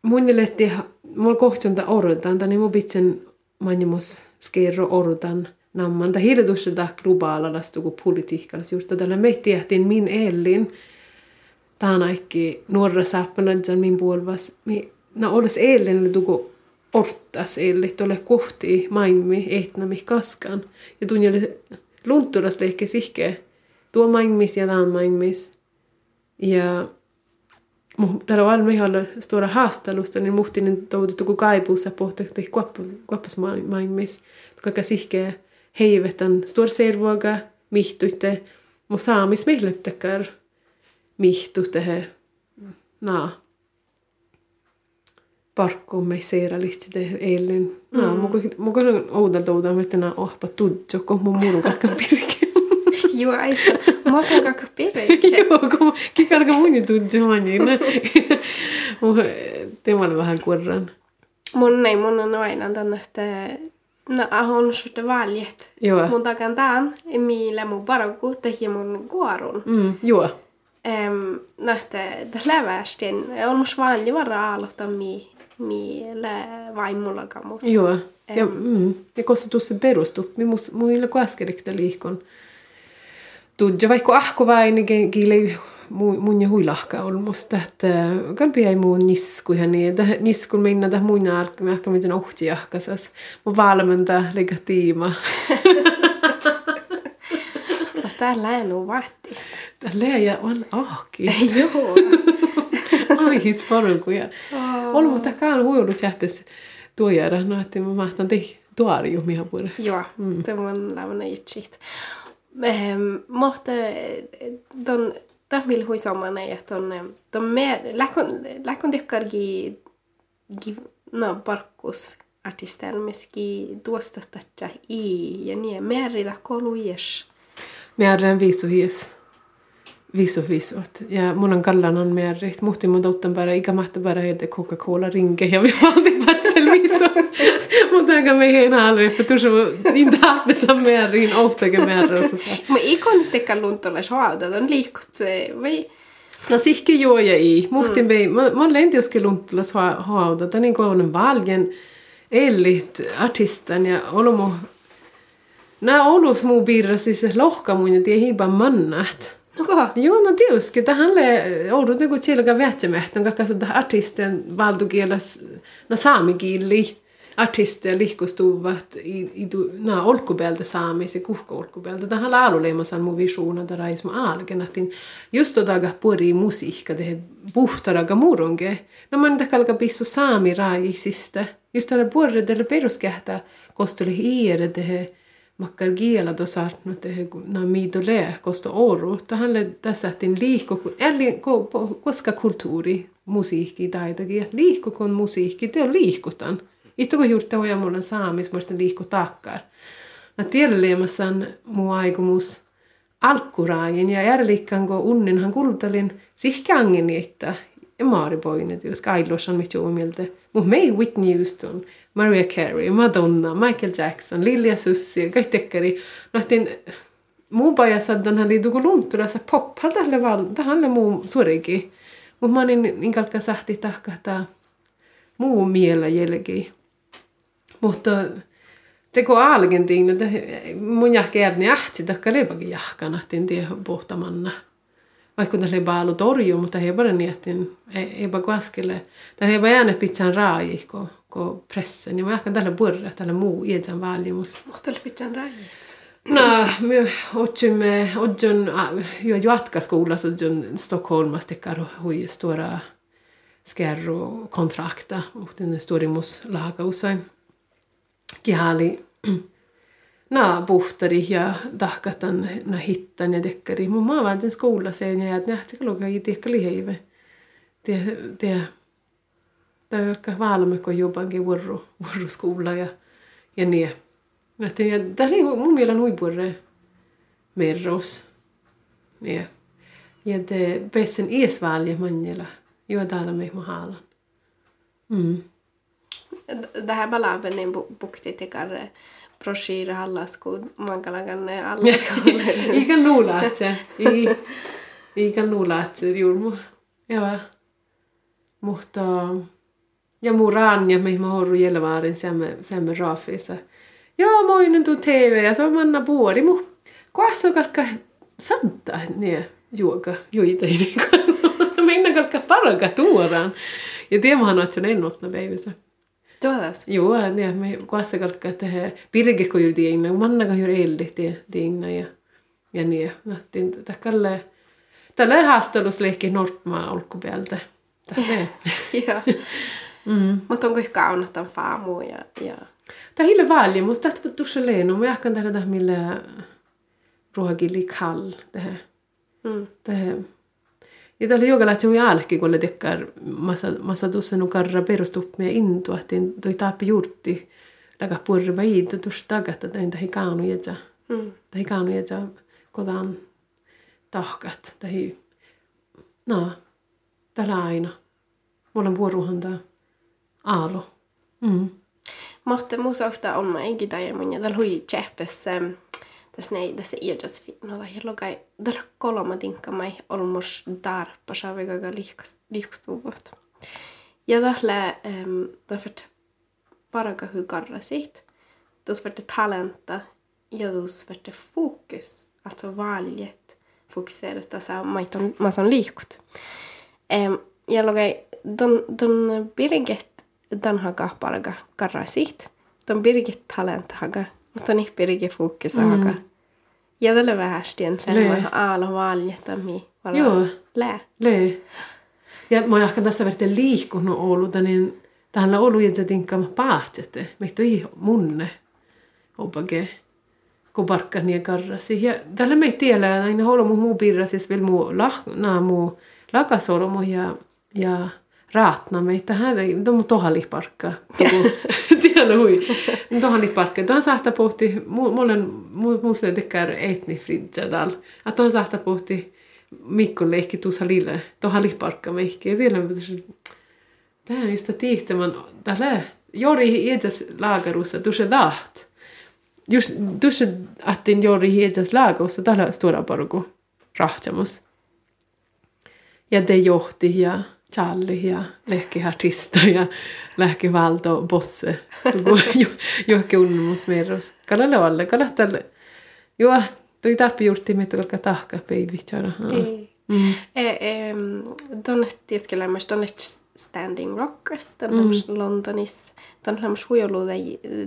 S2: mun letti mulla kohtunta orutan, niin mun pitsen manjumus skerro orutan namman. Tuossa da globaalalla tuku politiikalla juurta tällä me tehtiin min ellin. Tämä aikki nuorra saappanadjan min puolvas. Mi, na oles ellin tuku ortas elli tuolle kohti maimmi etnami kaskan. Ja tunjelle luntturas leikki sihke tuo maimmis ja taan maimmis. Ja täällä on mihalla stora haastelusta, niin muhtin on toudutu kun kaipuussa pohti, että kuoppas maailmissa. Kaikka sihkeä heivetän storservuoga, mihtuitte, mu saamis mihleptäkär mihtu tehe naa. Parkkuun me seira lihtsi tehe eilen. Naa, mm. mukaan oudan toudan, että naa ohpa tudjo, kun mun murukakka
S4: pirkeä. Aista. Mä otan kakka pirke.
S2: Joo, kun kikarka muni tudjo manin. Teman vähän kurran.
S4: Mun ei, mun on aina tänne, että No, on suhte valjet.
S2: Joo.
S4: Mun takan tään, millä mun paraku tehi mun kuorun.
S2: Mm, joo.
S4: Um, no, että lävästin, on mun valje vara aloittaa mi, mi lä vaimulla kamus.
S2: Joo. Ja, mm, ja koska tuossa perustu, mi mus, muilla kun äsken liikon. Tudja vaikka ahko vain, niin mun ja huilahka on musta, että kalpi ei muun nisku ja niin, että niskun minna tähän muun alkaa, ehkä miten ohti jahkasas. Mun valmenta liikaa tiima. [LAUGHS]
S4: Täällä ei ole vaattis.
S2: Täällä ei [LAUGHS] on ahki.
S4: Joo.
S2: Ai his parukuja. Olu mutta kaan huilut jäppes tuojara, no että mä mahtan tei tuori puolella.
S4: Joo, mm. tämä on lämmönä itsit. Mutta ton tahmil hui somana ja ton ton me läkon läkon tekkargi gi no parkkus artistelmiski tuosta tatcha i ja niin merillä kolujes.
S2: Merren visu hies. Visu visut. Ja mun on kallan on merrit. Muhti mun touttan bara ikämättä bara heitä Coca-Cola rinke ja vi valti patsel visu. Mutta me ei enää että tuossa niin tappessa merriin ohtakin merrossa.
S4: Mä ikon tekkan luntolle hoada, on liikut se, vai...
S2: No sihki joo ja i. Muhtin vei, mä, mä lenti joskin luntolas tämä niin kuin valjen ellit artistan ja olomu Nää olus muu piirra siis lohka mun ja tie hiipan mannat.
S4: Noko?
S2: Joo, no tietysti. Tähänle oudut joku tjilka vähtämähtän, kakka sitä artisten valtukielas na saamikieli artisteja lihkustuvat i, i na olkupeeltä saamis ja kuhko olkupeeltä. Tähän laululeimasan mun visioona da raisma algen, että just odaga pori musiikka tehe puhtaraga murunge. No mä niitä kalka pissu saami raajisista. Just tällä puolella peruskähtä kostoli hiire tehe makkar giela do sartnu tehe na miito le kosto oru. Tähän tässä tehtiin liikko, eli koska kulttuuri, musiikki taitakin, että liikko kun musiikki, te on liikutan. Itse mulla saamis, muista liikku takkar. Mä tiedän muu aikomus alkkuraajen ja järlikkaan kun unninhan kultalin sihkängin että maaripoinet, jos kailosan mit. Mutta me ei Whitney Houston, Mariah Carey, Madonna, Michael Jackson, Lilja Sussi, kaikki. Nähtiin muu pajasaddan hän liituu luntturassa pop, tälle val, tähän muu suorikin. Mutta mä olin niin kalkka sähti tahkahtaa muu miellä jälkeen. Mutta teko algentiin, että mun jahkeet ne ähtsi, että leipäkin jahkana, että tie pohtamanna. Vaikka tässä ei ollut torju, mutta he bara nietin, ei bara kuaskelle. Tämä ei vaan jäänyt pizzan raaji, kun, kun pressen. Ja mä jahkan tällä burra, tällä muu ietsän valjimus.
S4: Mutta oli pizzan raaji?
S2: No, me otsimme, odjon, jo jatkaskoulassa odjon Stockholmassa tekar hui stora skärro kontrakta, mutta ne storimus laaka usein kihali [CLEARS THROAT] na puhtari ja tahkatan na hittan ja dekkari. Mun maa vaan skola sen ja että nähti kalluka i tekkali heive. Det det det är valme ko jobankin vuoro vuoro skola ja ja niin. Mä ja tämä oli mun mielestä huipurre merros. Niin. Ja det bästen esvalje manjela. Jo täällä me mahalan. Mm
S4: det här bara niin bukti tekar broschyre hallasku mankalagan hallasku. [LAUGHS]
S2: Ikä nuulaatse. Ikä nuulaatse juurmu. Joo. Mutta ja mun ranja me mä horru jelvaarin semme raafissa. Joo, moi nyt tuu TV ja se on manna puoli. Mu, kuassa on kalkka santa, niin juoka, juita ei [LAUGHS] Minna kalkka paraka tuoraan. Ja tiemahan on, että se on ennotna päivässä.
S4: Tuodas.
S2: Joo, niin me kuassa kalkka, että he pirke kun juuri tiinna, manna kun juuri elli tiinna ja, ja niin. Nähtiin tälle, tälle haastelusleikki Nordmaa olkupäältä. [LAUGHS]
S4: Joo. Mm. Mutta onko kaunatan faamu ja, ja...
S2: Tämä hille valje, musta tätä tuossa leenu. Mä jahkan tehdä tähän millä ruohakili kall tähän. Mm. Tähän. Ja tällä joka lähtee jo jälkeen, kun tekkar massa, massa tuossa nu karra perustup med intu, että toi taapi juurti laga purva i, tu tuossa tagat, että tähän kaunu jätsä. Mm. Tähän kaunu jätsä kodan tahkat. Tähän, no, tällä aina. Mulla on vuoruhan tää. Aalo. Mm.
S4: Mohte musa ofta on mä enkin tai mun ja tällä hui tseppes tässä nei tässä iädäs no tai logai tällä kolma tinkka mai olmos darpa saa vega liikstuvut. Ja tällä um, därför paraka hu karra sitt. Dos vart talenta ja dos vart fokus. Alltså valjet fokuserat tässä maiton masan liikut. Um, ja logai don, don Birgit dan haga paraga karrasit. Ton birgit talent haga. Mutta nih birge fokus haga. Ja tälle vähästien sen mä aalo valjeta mi.
S2: Joo.
S4: Lää.
S2: Lää. Ja mä ehkä tässä verran liikkunut ollut, niin tähän on ollut että tinkkaama paatsette. Meitä ei munne. Opake. Kun parkka niin karrasi. Ja tällä me ei tiedä, että aina ollut muu piirrasis vielä muu lah, muu lakasolomu ja, ja raatna meitä. Hän ei, to [LAUGHS] mu tohali parkka. Tiedä hui. Tohali parkka. Tuohon saattaa pohti, mulle musta tekee etni fridja tal. Että tuohon saattaa pohti Mikko leikki tuossa lille. Tohali parkka meikki. Ja vielä Tämä on just tihtämän. Tällä Jori hiedäs laagarussa tuossa daht. Just tuossa attin Jori hiedäs laagarussa tällä stora porku rahtjamus. Ja te johti ja Charlie ja lehkiartista ja lehkivalto bosse. [LAUGHS] Johonkin unnemusmerros. Kalalle alle, kalattalle. Joo, toi tarpi juurti me tulkaa tahka peivitsara.
S4: Ei. Mm. E, e, Donne tieskelämässä donne Standing Rock, den mm. Londonis, den lämmas huijoluude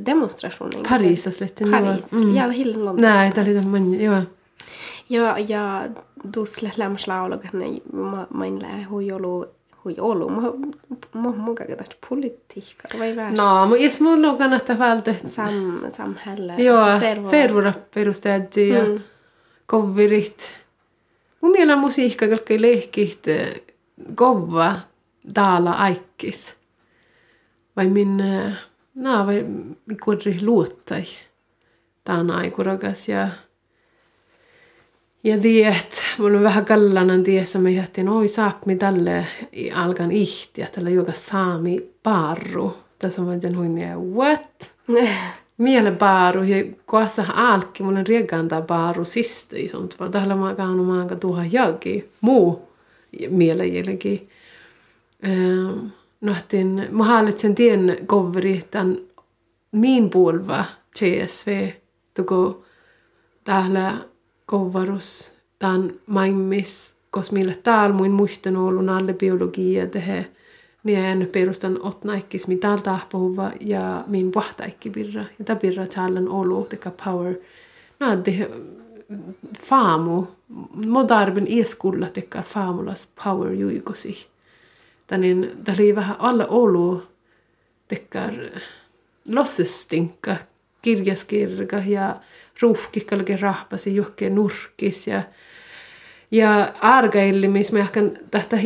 S4: demonstrationen.
S2: Pariisas lehti.
S4: Paris, mm. ja hillen London.
S2: Nej, det är lite man, joo.
S4: Ja, ja dus lämmas laulaga, mä main lää huijolu hui olu. Mä mä mä tästä politiikkaa vai vähän.
S2: No, mutta jos mulla on kannattaa vältä.
S4: Sam, samhälle.
S2: Joo, servura perustajat ja mm. kovirit. Mun mielestä musiikka kaikki lehkit kova täällä aikkis. Vai minne, no, vai kuinka luottai. Tää on aikurakas ja ja tiedät, mulla on vähän kallanan tiessä, mä jähtin, oi saapmi tälle alkan ihtiä, tällä joka saami parru. Tässä on vain huin ja what? [LAUGHS] Miele paru ja koassa alkki, mulla on riegantaa paru sistä isont, vaan tällä mä kaanu maanka tuha jagi, muu miele jälki. Ähm, Nohtin, mä hallitsen tien koveri tämän min puolva CSV, tuko täällä kovarus tämän maimmis, koska millä täällä muin muistan ollut alle biologia tehe, niin perustan otnaikkis, mitä täällä tahpuva ja min vahtaikki birra. Ja tämä birra täällä on ollut, teka power. No, faamu, moderben eskulla tekar faamulas power juikosi. Tänin, tämä oli vähän alle ollut tekar lossestinka, kirjaskirga ja ruuhkikkallekin rahpasi johonkin nurkis ja, ja argaillimis ehkä tähtä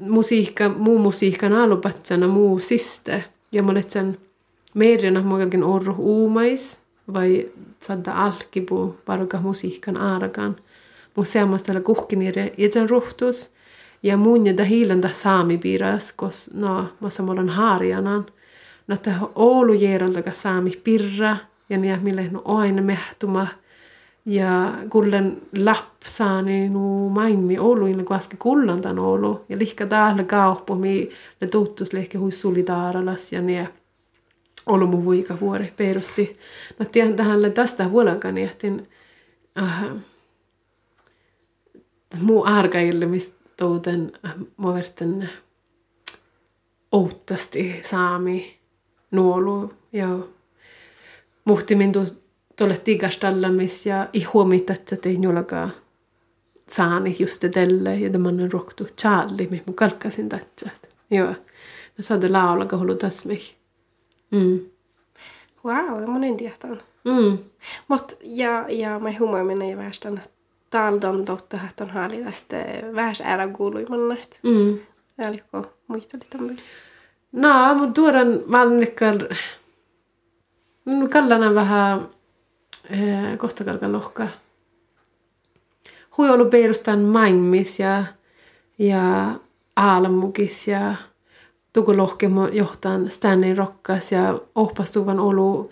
S2: musiikka, muu musiikan alupatsana muu siste. Ja mä olet sen meidänä muokalkin orru uumais vai sadda alkipu varuka musiikan argan. Mun seamasta tällä kuhkinire itsen ruhtus ja mun ja hiilen saami piiras, kos no mä samoin harjanan. No että Oulu saami pirra ja niin millä no aina mehtuma. Ja kullen lapsaani nu maimmi Oulu inne kuaske kullantan Oulu ja lihka täällä kauppo mi le tuttus lehke hui solidaaralas ja niin ollut mun vuika vuori perusti. No tiedän tähän tästä huolankaan jähtin äh, muu arkaille, mistä touten äh, mä verten outtasti saami nuolu. Ja muhtimin tuolle tigastallamis ja i huomioitat, että ei nuolakaan saani just tälle ja tämä on roktu Charlie, mihin mun kalkkasin tätä. Joo, ne saade laula, kun haluaa tässä mihin. Mm.
S4: Wow, mun en tietää.
S2: Mm.
S4: Mut ja, ja mä huomioimin ei väestän, että taldon totta, että on haali, että vähäs ära kuuluimanna, että
S2: Mm.
S4: Älikö muista liiton
S2: No, mutta tuodaan valmikkal... No, kallana vähän eh, kohta kalkan lohkaa. Hui ollut perustan mainmis ja, ja aalamukis ja tuku lohkemo johtaan Stanley Rokkas ja ohpastuvan olu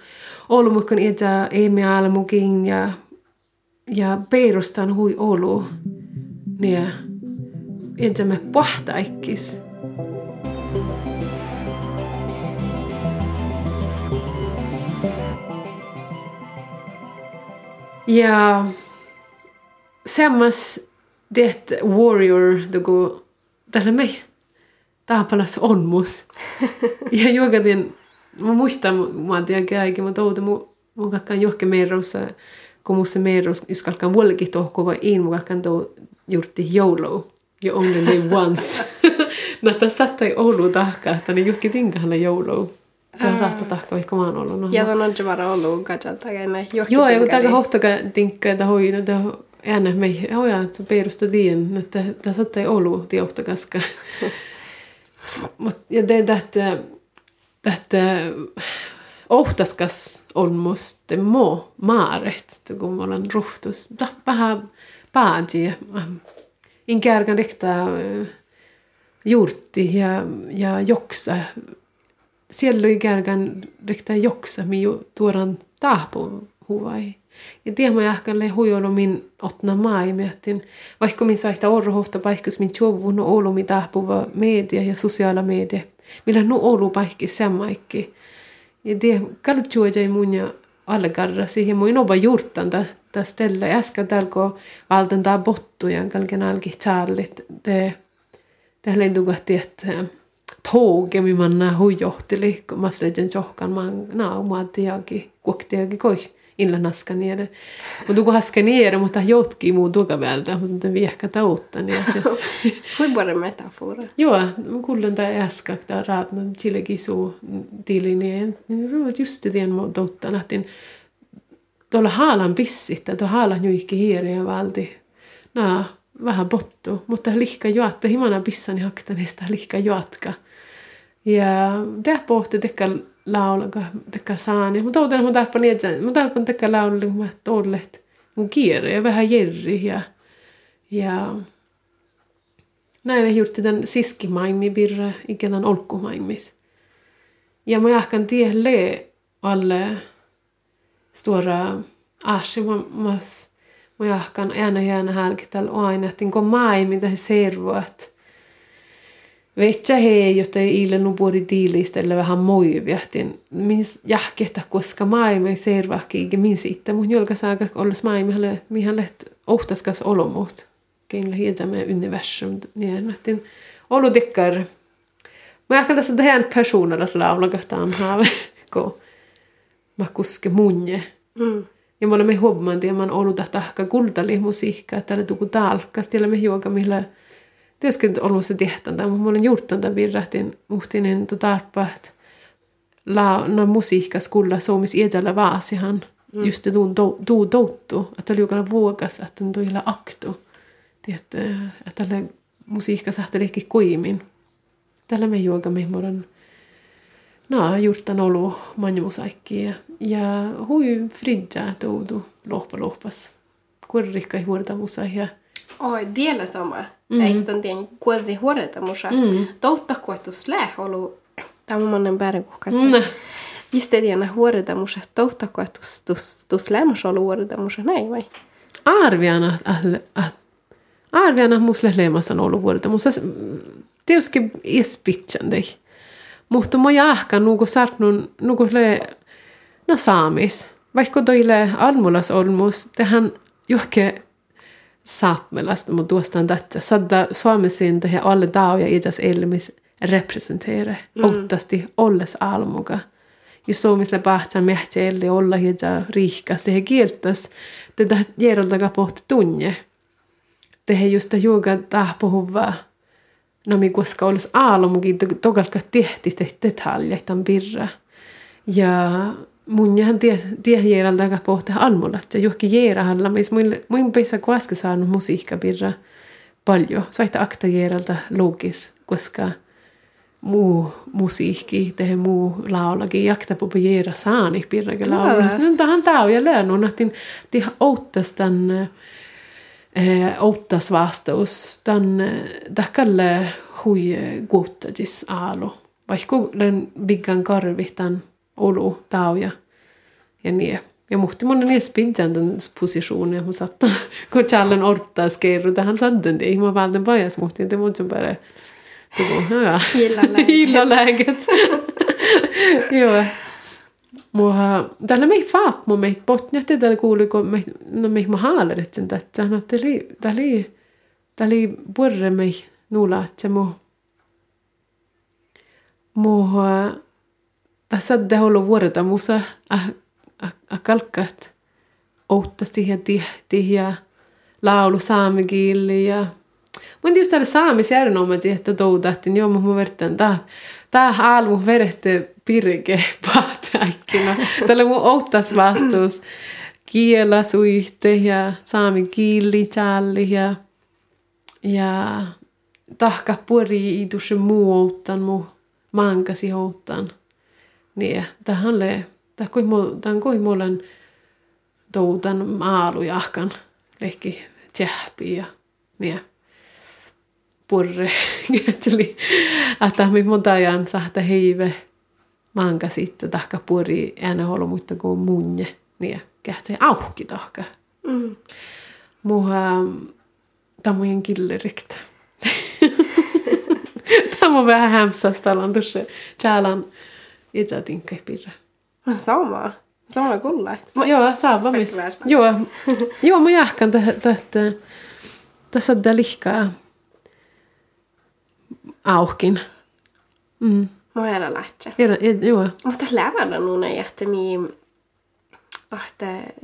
S2: olumukon etä Eemi aalamukin ja ja perustan hui olu. Niin etä me pahta Ja sammas det warrior tuku tällä me taapalas onmus. ja juokatin, mä muistan, mä en tiedä käikin, mutta outo mu, mu kakkaan johke meeroussa, kun musta meerous, jos kalkaan vuollekin tohko vai in, mu tuo juurti YOLO. You only live once. tässä sattai Oulu tahka, että niin juhki tinkahalle YOLO. Tämä saattaa tahka, vaikka mä oon ollut. No,
S4: Ja ton on jo vara ollut johki
S2: Joo, ja kun tämä hohtaka tinkka, että hoi, no tämä äänä me, hoja, että se perusta tien, että tämä saattaa olla tiohtakaska. [LAUGHS] Mut, ja det tähtä, tähtä ohtaskas on musta mo maaret, kun mä olen ruhtus. Vähän pääji. In kärkan riktaa juurti ja, ja joksa. Kärkan riktaa joksa, mi tuoran tahpu huvai. Ja tiedän, mä jahkalle huijolo min otna maa, miettin, vaikka min saihta orrohta paikkus min tjovun no olo mi tahpuva media ja sosiaala media. Millä no olo paikki semmaikki. Ja det kallt juoja mun ja alle garra siihen mun oba juurtan ta ta stella äsken tälko valtan ta bottu ja kalken alki charlit te te lendugatti että tåg mi manna huijohteli kun mä slejen johkan man na muatiaki kuoktiaki koi illa naska nere. Mutta tuko haska nere, mutta jotkin muu tuka vältä, mutta sitten viehkä tautta. Niin [LAUGHS]
S4: var det metafora?
S2: joo, kuulen tämä äsken, että raatna chilegi suu tili, niin ruvat just det mu totta, että tuolla haalan pissit, tuolla haalan juikki hiiriä valti. Naa, vähän pottu, mutta lihka juotta, himana haktanista lihka juotka. Ja tämä pohti tekkä laulaga tekkä saani. Mutta outan mun tarppa niin, että mun tarppa tekkä laulaga, kun mä tollet mun kiire ja vähän jerri ja, ja näin juuri tämän siskimaimi birra ikään olkkumaimis. Ja mä jahkan tielle alle stora aasimamas. Mä jahkan aina jääna hälkitäl aina, että kun maimi tähän servuat. Vetsä hei, jotta ei ille nupuori diilistelle vähän moivjahtin. Min jahkehta, koska maailma ei servahki, min sitten mun jolka saaka olla maailmalle, mihän läht ohtaskas olomut. Kein hiedä med universum. Niin, olu tikkar. Mä jahkan tässä tähän personalla laulakahtaan haave, [LAUGHS] kun mä kuske munje.
S4: Mm.
S2: Ja me olemme huomanneet, että mä oon ollut tahka kultali musiikkaa, että täällä tuku talkas, siellä me juoka, millä työskentely ollut se tehtäntä, mutta mä olen juurtanta virrahtin muhtinen tarpa, että la, no musiikka skulla suomis iedellä vaasihan, mm. just det tuu touttu, että liukalla vuokas, että on toilla aktu. Että tällä musiikka sahtelikin kuimin. Tällä me juoka, me olen no, juurtan ollut manjumusaikki ja, ja hui fridja toudu lohpa lohpas. Kuorrikka ei huorta musa ja
S4: Oi, diellä sama. Mm. Ei sitten tien kuolti huoreta musa. Mm. Toutta kuotus läh olu. Tämä on monen bärkuhkat.
S2: Mm.
S4: Just det ena huoreta musa. Toutta kuotus tus, lämmas olu huoreta musa. Näin vai?
S2: arviana, että arviana musle leemassa on ollut vuodelta. Musta tietysti espitsän tei. Mutta mä jahkan nuku sartnun, nuku le, no saamis. Vaikka toille almulas olmus, tehän johke saapmelasta, mutta tuostaan tätä. Sadda suomesin tehdä alle ja itäs elmis representeere. Mm. Ottasti olles almuga. Ja suomisle pahtsan mehtielli olla hieta riikas. Tehe kieltäs, tätä järjeltäkä pohti tunne. Tehe just juoga tahpohuvaa no mi koska olisi aamukin tokalka tehti detaljeja tämän birra. Ja mun jähän tie, tie järjeltä pohtaa almulat ja johonkin järjellä, missä mun peissä koska saanut musiikka birra paljon. Saita akta järjeltä logis, koska muu musiikki, tehe muu laulagi, jakta pupa järjellä saani birrakin laulaa. Tähän tää on ja läännut, että tiha outtas tämän eh, outtas vastaus tämän tähkälle hui guuttadis aalu. Vaikka len biggan karvi tämän olu tauja. Ja niin. Ja muhti monen edes pidjan den positionen hon satt [LAUGHS] kun challen orta skerru tähän sadden det mä valden pajas muhti det måste bara går ja gilla läget joo [LAUGHS] [LAUGHS] Mua, tällä mei faap mu meit botnjahti tällä kuului, kun me, no mei ma haalerit sen tätä. No täli, täli, täli purre mei nuulaat se mu. Mu, tässä on ollut vuoroda musa, a, a, a kalkkat outtasti ja tihti ja laulu saamikiili ja Mun just täällä saamisjärjestelmät, että toudattiin, joo, mutta mä vertaan, tää, tää almu verehti pirke [LAUGHS] pahtaikkina. Tällä mun outtas vastuus kiela suihte ja saamen kieli challi ja, ja tahka puri iduse muu outtan mu mankasi outtan. Niin, tähän le, tähän kui mulen toutan aalujahkan lehki tjähpi ja niin purre. Että mi monta ajan sahta heive manka sitten tahka puri ääne ollut muita kuin munje. Niin, kähtsee auhki tahka. Mm. Muha tamojen killerikta. [LAUGHS] Tämä on vähän hämsästä on tuossa tjäälan itse tinkkei pirre.
S4: Mä sama. Sama kulle.
S2: Joo, sama mis. Joo, joo, mä jahkan tätä tässä on lihkaa auhkin.
S4: Mm. Mä oon lähtsä.
S2: Joo.
S4: Mutta lävänä nuuna jähtemi ahte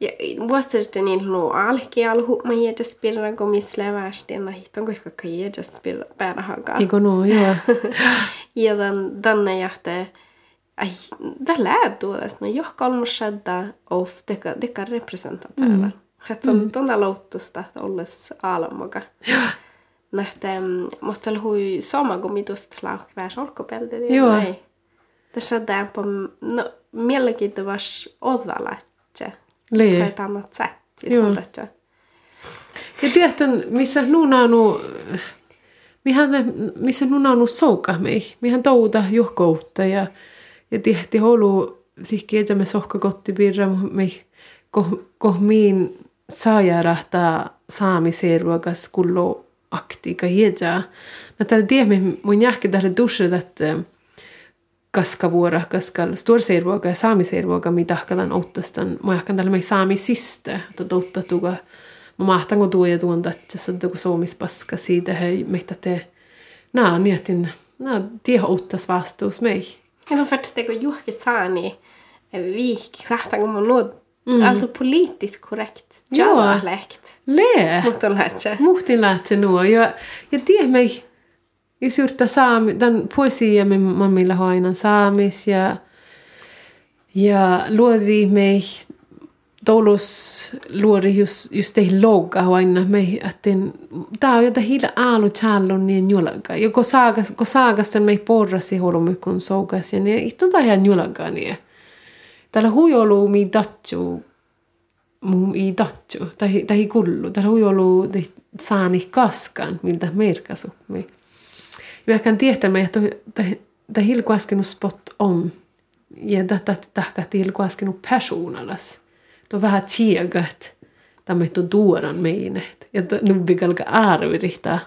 S4: ja vuosittain niin lu alki alhu mä jätäs pirra kun missä lävästi ja hiton kuinka kai jätäs pirra päärahakaan.
S2: Iko [LAUGHS] no, joo.
S4: ja dan danne jähte ai det lär då det no jag kalmar shadda of deka deka representatörer. Mm. Että on tuonne loutusta olles aalamoga. Joo. Nähtä, mutta hui sama kuin mitusta laukväs olkopelti.
S2: Joo.
S4: Tässä on på, no, mielenkiintoista olla lähtsä.
S2: Lee.
S4: Tai et annat sätt.
S2: Joo. Ja tiedätkö, missä nunaanu, mihän, missä nunaanu souka mei, mihän touta juhkoutta ja, ja tihti holu sihki etämme sohka kottipirra mei, koh, koh miin saajärahtaa saamiseeruakas kullo aktiga hiedä. No tällä tiemme mun jähkä tällä dusse, että kaskavuora, kaskal storseirvuoga ja saamiseirvuoga, mitä tahkalan outtastan. Mä jähkän tällä mei saamisista, että totta tuga. Mä mahtan kun tuo ja tuon tätä, että kun suomispaska siitä, hei, meitä te, nää on niin, nää tiedä outtas vastuus mei.
S4: Ja no för att det går saani viikki, sahtan kun mun nuot Mm. Alltså politiskt korrekt. Java-lekt.
S2: Lee.
S4: Muhtin lähtsä.
S2: Muhtin lähtsä nuo. Ja, ja tiedä mei, jos yrittää saami, tämän poesia me mammilla aina saamis ja, ja luodi mei toulus luori just, just ei loga aina mei, että tää on jotain hila aalu challon niin julaga. Ja kun saagas, kun saagas mei porrasi holomykun sougas ja niin, itse ihan julaga niin. Täällä hui ollut mi datsu, mu i datsu, tai, tai kullu. Täällä hui ollut saani kaskan, miltä merkasupmi. Ja ehkä tietämä, että tämä hilkuaskenut spot om. Ja tätä tahka hilkuaskenut persoonallas. Tuo vähän tiegat. Tämä on tuoran meinet. Ja nubbi kalka arvirihtaa.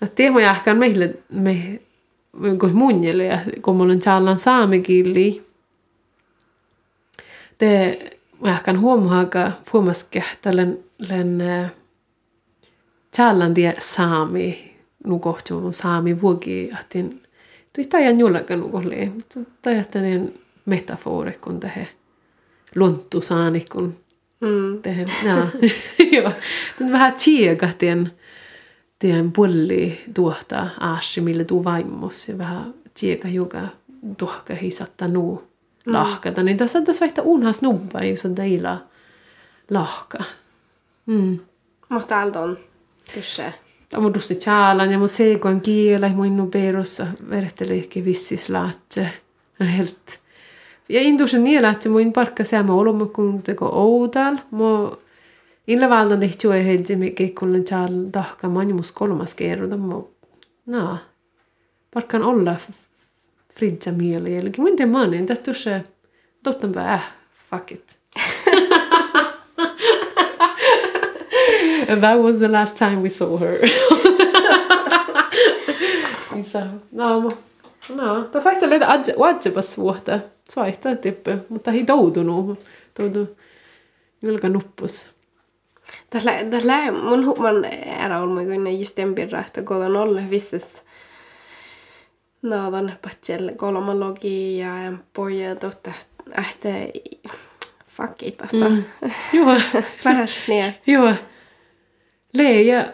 S2: No teema ehkä meille, me, kun munjelle kun mulla on challan saamikilli. Te ehkä huomaakaan huomaskin, että len, len challan tie saami nukohtuun saami vuoki, että tuista ajan jullakaan nukolle. Mutta ajattelen metafori, kun tehe lunttu saani, kun
S4: Mm.
S2: tehe, [LAUGHS] ja, [LAUGHS] joo. Vähän tsiekatien tien pulli tuota aasi, millä tuu vaimos ja vähän tsieka joka tuhka hisatta nuu lahkata. Niin tässä tässä vaihtaa unhas nubba, jos on teillä lahka. Mm.
S4: Mutta täältä on tysse.
S2: Tämä on dusti tjaalan ja mun seikoan kielä, mun innu perussa verhteleekin vissis laatse. No helt. Ja intusen niellä, että mun parkka säämä olomu kun teko oudal. Mo Illa valdan tehty ei hedji mikä kun tjaal tahka manjumus kolmas. Mo no. Parkkan olla fridja mieli. Eli mun te manin, tätä se tottan äh, fuck it. And that was the last time we saw her. se, no, no, tässä vaihtaa leitä adjepas vuotta. Se vaihtaa tippe, mutta ei toutunut. Toutu jalka nuppus.
S4: Tässä mun huoman ära on mun kun just den birra että kodan olle visses. Naadan patsel kolmologi ja poja totta että fuck it vasta.
S2: Mm. Joo,
S4: Vähän sneer.
S2: joo. Lee ja...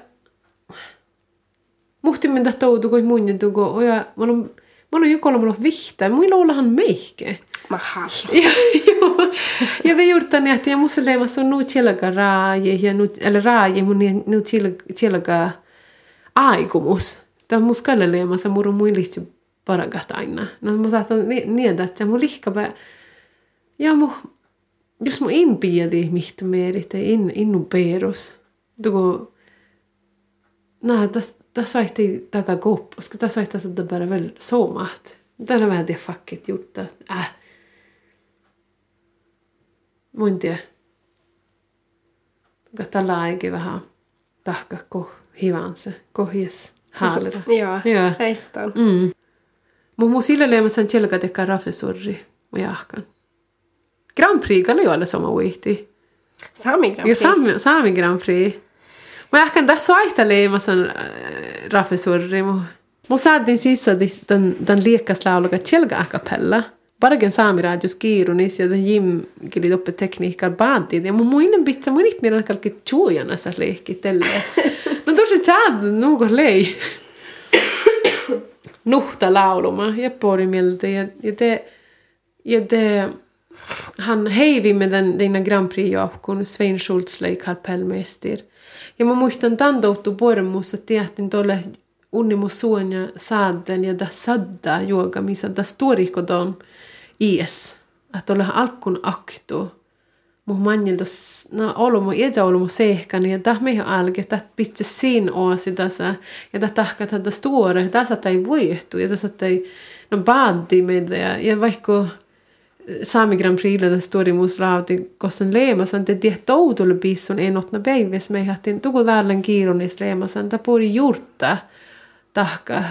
S2: Muhti mennä toutu, kun mun ja tuko. Ja mä olen, mä olen jokolla mulla vihtä. Muilla ollahan meihke.
S4: Mä.
S2: Ja, joo. Ja vi gjort det att jag måste leva så nu tjelaga raaje ja nu eller raaje mun ja nu tjelaga aikomus. Tämä mus kalle lema sa muru muin lihtsi paragat aina. No mä saatan niedä, että mun lihkapä ja mu jos mu in piedi mihtu merit in innu perus. Tuko Nää, tässä vaihti takaa kopp, koska tässä vaihtaa sitä bara väl somat. Täällä vähän tiedä fuckit juttu. Äh. Mun tiedä. Tällä aikin vähän tahka ko hivansa, kohjes haalera.
S4: Joo,
S2: Joo.
S4: heistä on.
S2: Mm. Mun mun sillä leema sen tjelka tekkaa rafesurri mä jahkan. Grand Prix kan ju alla som uihti.
S4: Sami Grand
S2: Ja
S4: Prix.
S2: Sami, Sami Grand Prix. Mä jahkan tässä vaihta leema sen äh, rafesurri. Mä, mä saatiin sissa den, den leekaslaulaga tjelka a cappella. Bargen Sami radios kiirunis ja den Jim kili toppe tekniikkaa baadit. Ja mun muinen pitsa, mun ihminen kalki tjuojana sa leikki tälle. [LAUGHS] No tosi chad, nuuko lei. Nuhta lauluma ja porimilta ja, ja te, ja te han heivimme den denna Grand Prix-joukkuun Svein Schultz lei kapellmestir. Ja mä muistan tämän touttu pormus, että tehtiin tuolle unnimus suonja saaden ja das sadda juoga, missä das tuorikoton ies. Että olla alkun aktu. Mun manjilta, no olomo, iedä olomo sehkan, ja tämä meidän alke, että pitää siinä oasi tässä, ja tämä tahka tätä stuore, tässä ei voihtu, ja tässä ei, no baadi meitä, ja, ja vaikka Sami Grand Prixllä tässä tuori muus rauti, koska leemasan te tiedät toutulle bissun en otna päivässä, me jähtiin tuku täällä kiironis leemasan, ta puri juurta tahka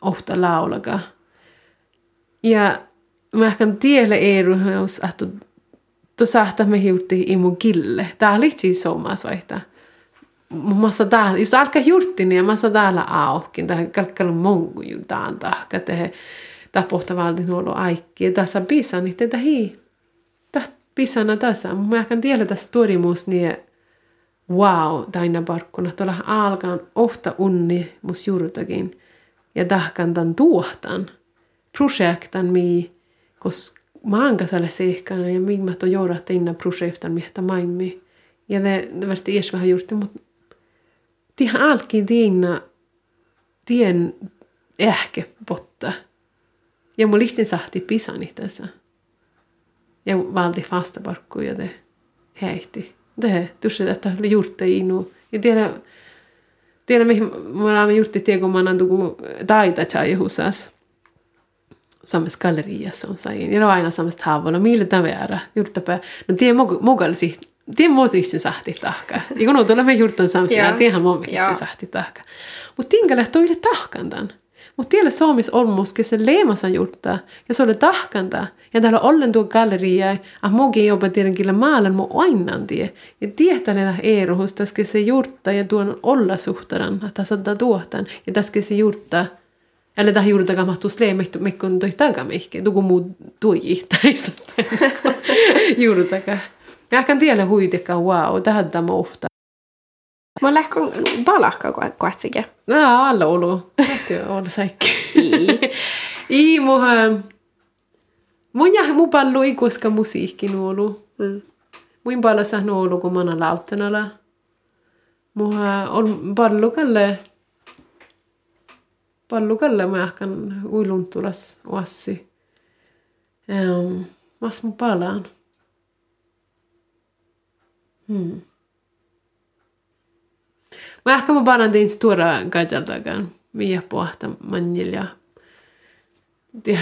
S2: ofta laulaga. Ja mä ehkä tiedä eru, että to sahta me hiutti imu kille. Tää oli siis somas vaihtaa. Massa täällä, just alkaa juurtin ja massa täällä aukin, tähän kalkkalun mongu jutaan tahka, tehe tapohta valtin huolo aikki. Tässä bisa, niin tätä hii. Täht pisana tässä. Mä ehkä tiedä tässä torimus niin wow, taina parkkuna. Tuolla alkaan ofta unni mus juurtakin. Ja tahkan tämän tuohtan. Projektan mi, koska maankasalle seikana ja migmat on joudat inna projektan miestä maimmi. Ja det, det vart ees vähän juurti, mutta tihan alki tiinna tien ehkä potta. Ja mun lihtsin sahti pisani tässä. Ja valti fasta parkku ja te heihti. Det tusse että oli juurte inu. Ja tiedä, tiedä mihin mä olemme juurti tiedä, kun mä annan tuku taita chai husas. Samassa galleriassa on sain. Ja ne on aina samasta haavoilla. Millä tämä väärä? Juurtapä. No tiedä mogalsi. Tiedä mun lihtsin sahti tahka. Ja kun on tuolla me juurtan samassa, ja tiedähän mun
S4: Joo.
S2: lihtsin sahti tahka. Mutta tinkällä toille tahkan tämän. Mutta tiellä Suomis olmuske se leemasan jurtta, ja se oli tahkanta. Ja täällä ollen tuo galleria, että mogi jopa kyllä maalan mu ainan tie. Ja tietää erohus, täske se jurtta ja tuon olla suhtaran, että saattaa tuotan. Ja täske se jurtta, Eller tähän juuri takaa mahtuu sleemehtu, mekkon toi takamihke. Tuku muu tui taisa. juuri takaa. Mä ehkä tiedä huitekaan, wow, tähän tämä ofta.
S4: Mä lähkön palakka kuatsike.
S2: No, alla olu. Tästä on säikki.
S4: I.
S2: Muha... Mun jää mun pallu ei koska musiikki nuolu.
S4: Mm.
S2: Mun palla saa nuolu, kun mä oon lauttanalla. Muha on pallu kalle... Pallu kalle mä ehkän uiluntulas oassi. Um, mas mun palaan. Hmm. Mä ehkä mä panan tein stora gajaltagan. Mia pohta manjilja. Det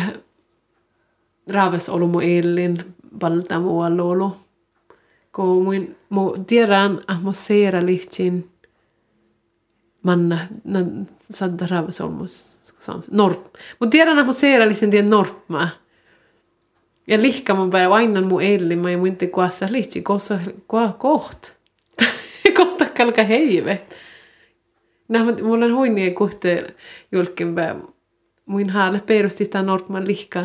S2: raaves olu mu elin balta mu olu. Ko muin mu tiedän att mu seera lihtsin manna na sadda raaves olmus norp. Mu tiedän att mu seera lihtsin tien norpma. Ja lihka mun päivä aina mu elin mä ei muinte kuassa lihtsi kossa koht. [LAUGHS] Kohta kalka heivet. Nämä, mulla on huinia kohte julkempää. Muin haalle perusti tämän Nordman lihka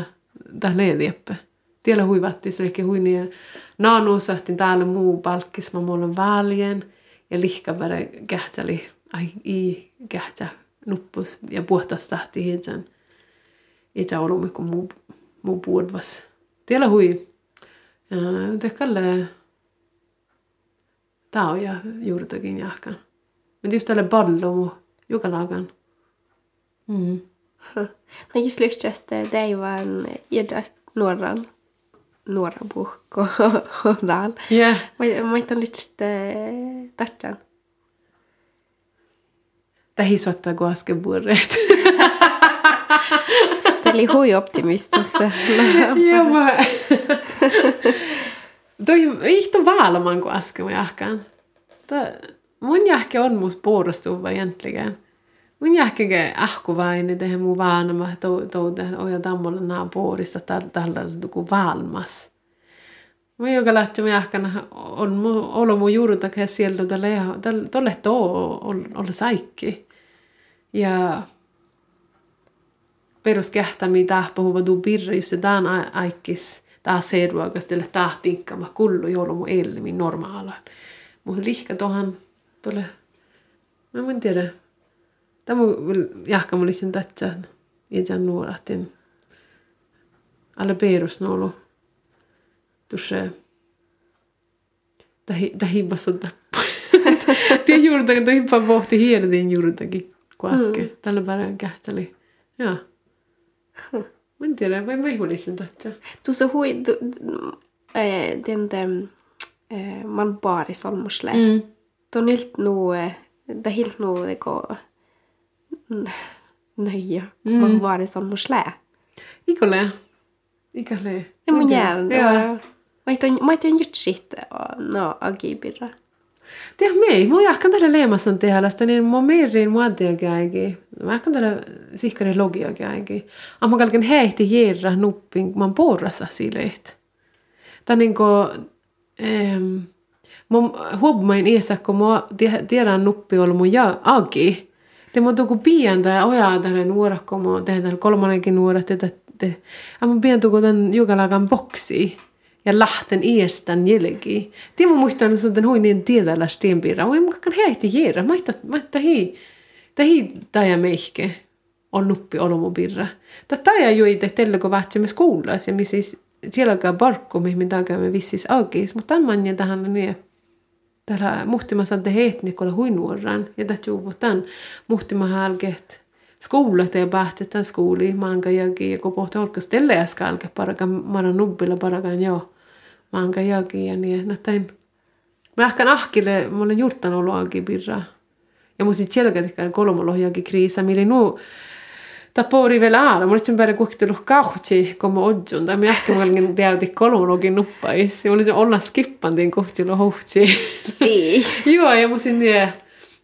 S2: tähän leedieppä. Tiellä huivatti se ehkä huinia. Naanu sahtin täällä muu palkkis, mä mulla on valjen. Ja lihka bara kähtsäli, ai i kähtsä nuppus. Ja puhtas tahti hietsän. Itse olumme kun muu, muu puudvas. Tiellä hui. Tää on ja juurtakin jahkan. Men just tälle ballo joka lagan. Mm.
S4: No just lyhtsä, että det ei vaan jädä nuoran nuora puhko [LAUGHS] dal.
S2: Yeah.
S4: Mä mä itan lyhtsä tatsan.
S2: Kuin burreet.
S4: Tämä oli hui optimistissa.
S2: Joo, mä... Toi ihto valman kuin äsken mä jahkaan. Mun jahke on muus puolustuva egentligen. Mun jahkege ahkuvaini tehe mu vaanama toude oja tammolle naapurista tällä tuku valmas. Mä joka lähti mä jahkana on mu olo mu juurta sieltä tälle tolle to olla saikki. Ja peruskähtämi tahpuhuva du birra just se dan aikis taas seeruokastelle tahtinkama kullu jolo mu elmi normaalaan. Mutta lihka tohan tuolle, mä en tiedä. Tämä jahka mulla sen tatsa, itse nuorahtin. Alle perus nolu. Tuossa, tähi bassa tappu. [LAUGHS] Tiedä juurta, kun hippa pohti hierdin juurtakin kuaske. Mm. Tällä päivän kähteli. Joo. Mä [LAUGHS] en tiedä, mä en mulla sen tatsa.
S4: Tuossa hui, den, den, man baari solmusle.
S2: Mm.
S4: on helt noe Det er helt noe det går nøye. Mm. Man bare sånn må slä.
S2: Ikolle. Ikolle.
S4: Ja, mun jään. Ja. Mä ei gjort shit no agibirra.
S2: Det mei, mä jahkan tällä tehdä, niin mä meirin muotia käigi. Mä jahkan tällä sihkari logia käigi. Amma kalken heihti järra nuppin, mä porrassa sileet. Tää niinku, ähm, Mun huomain iässä, kun mä tiedän nuppi ollut mun ja agi. Te mä tuku pian tai ojaa tälle nuorak, kun mä tehdään kolmannenkin nuoret, että te, mä pian tuku tämän jukalakan boksi ja lähten iästän jälki. Te mä muistan, että tämän huinin tiedällä stienpiirra. Mä kan heihti jäädä. Mä että hei, tähi taja meihke on nuppi olomu birra. Tätä taja ei tehdä, kun vahtsemme skoulas ja missä siellä alkaa barkku, mihin me vissis aukis. Mutta tämän ja tähän niin täällä muhtimassa te hetnikolla huinuoran ja tätä juvutan muhtima halget skoulat ja pähtetään skouli manka ja kun pohti olkas tälle äsken alke parakan mara nubbilla parakan joo manka jaki ja niin näin mä ehkä ahkille mä olen juurtanut luokin pirraa ja mun sit selkeästi kolmolohjakin kriisa millä nuu Tapori vielä aina. Mulla sen päälle kuhtelu kauhtsi, kun mä odjun. Tai mä ehkä mä olin teälti kolmonologin nuppais. Ja mä olin olla skippan tiin kuhtelu hohtsi.
S4: Ei. [LAUGHS]
S2: Joo, ja mun sinne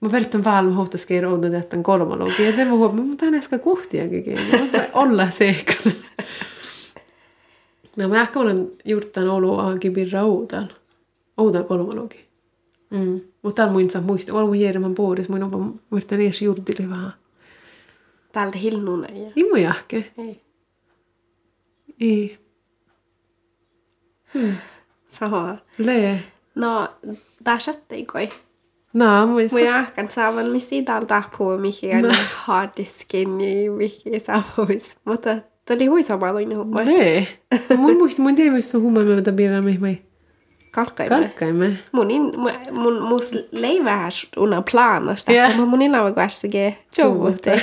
S2: Mä vertaan valma hohtaskeer oudan jättän kolmologia. Ja mä huomaan, mutta hän äsken kohtiakin. Mutta olla seikana. No mä ehkä olen juurtan olo ahankin birra oudan. Oudan kolmologi. Mm. Mutta täällä muin saa muista. Olen järjemmän puolissa. Muin on muistan edes juurtili vähän.
S4: Täältä hilnuna. Ja...
S2: Ei mun jahke.
S4: Ei.
S2: Ei.
S4: Samaa.
S2: Le.
S4: No, tässä koi.
S2: No, muista.
S4: Mun jahkan saavan, missä täällä tapuu, mikä on harddiskin ja mikä saavuis. Mutta tämä oli hui samalla humma.
S2: Le. Mun muista, mun missä on humma, mitä birra mihmai.
S4: Kalkkaimme.
S2: Kalkkaimme.
S4: Mun, in, mun, mus leivää una planasta, yeah. mun inava kuitenkin jouvutte.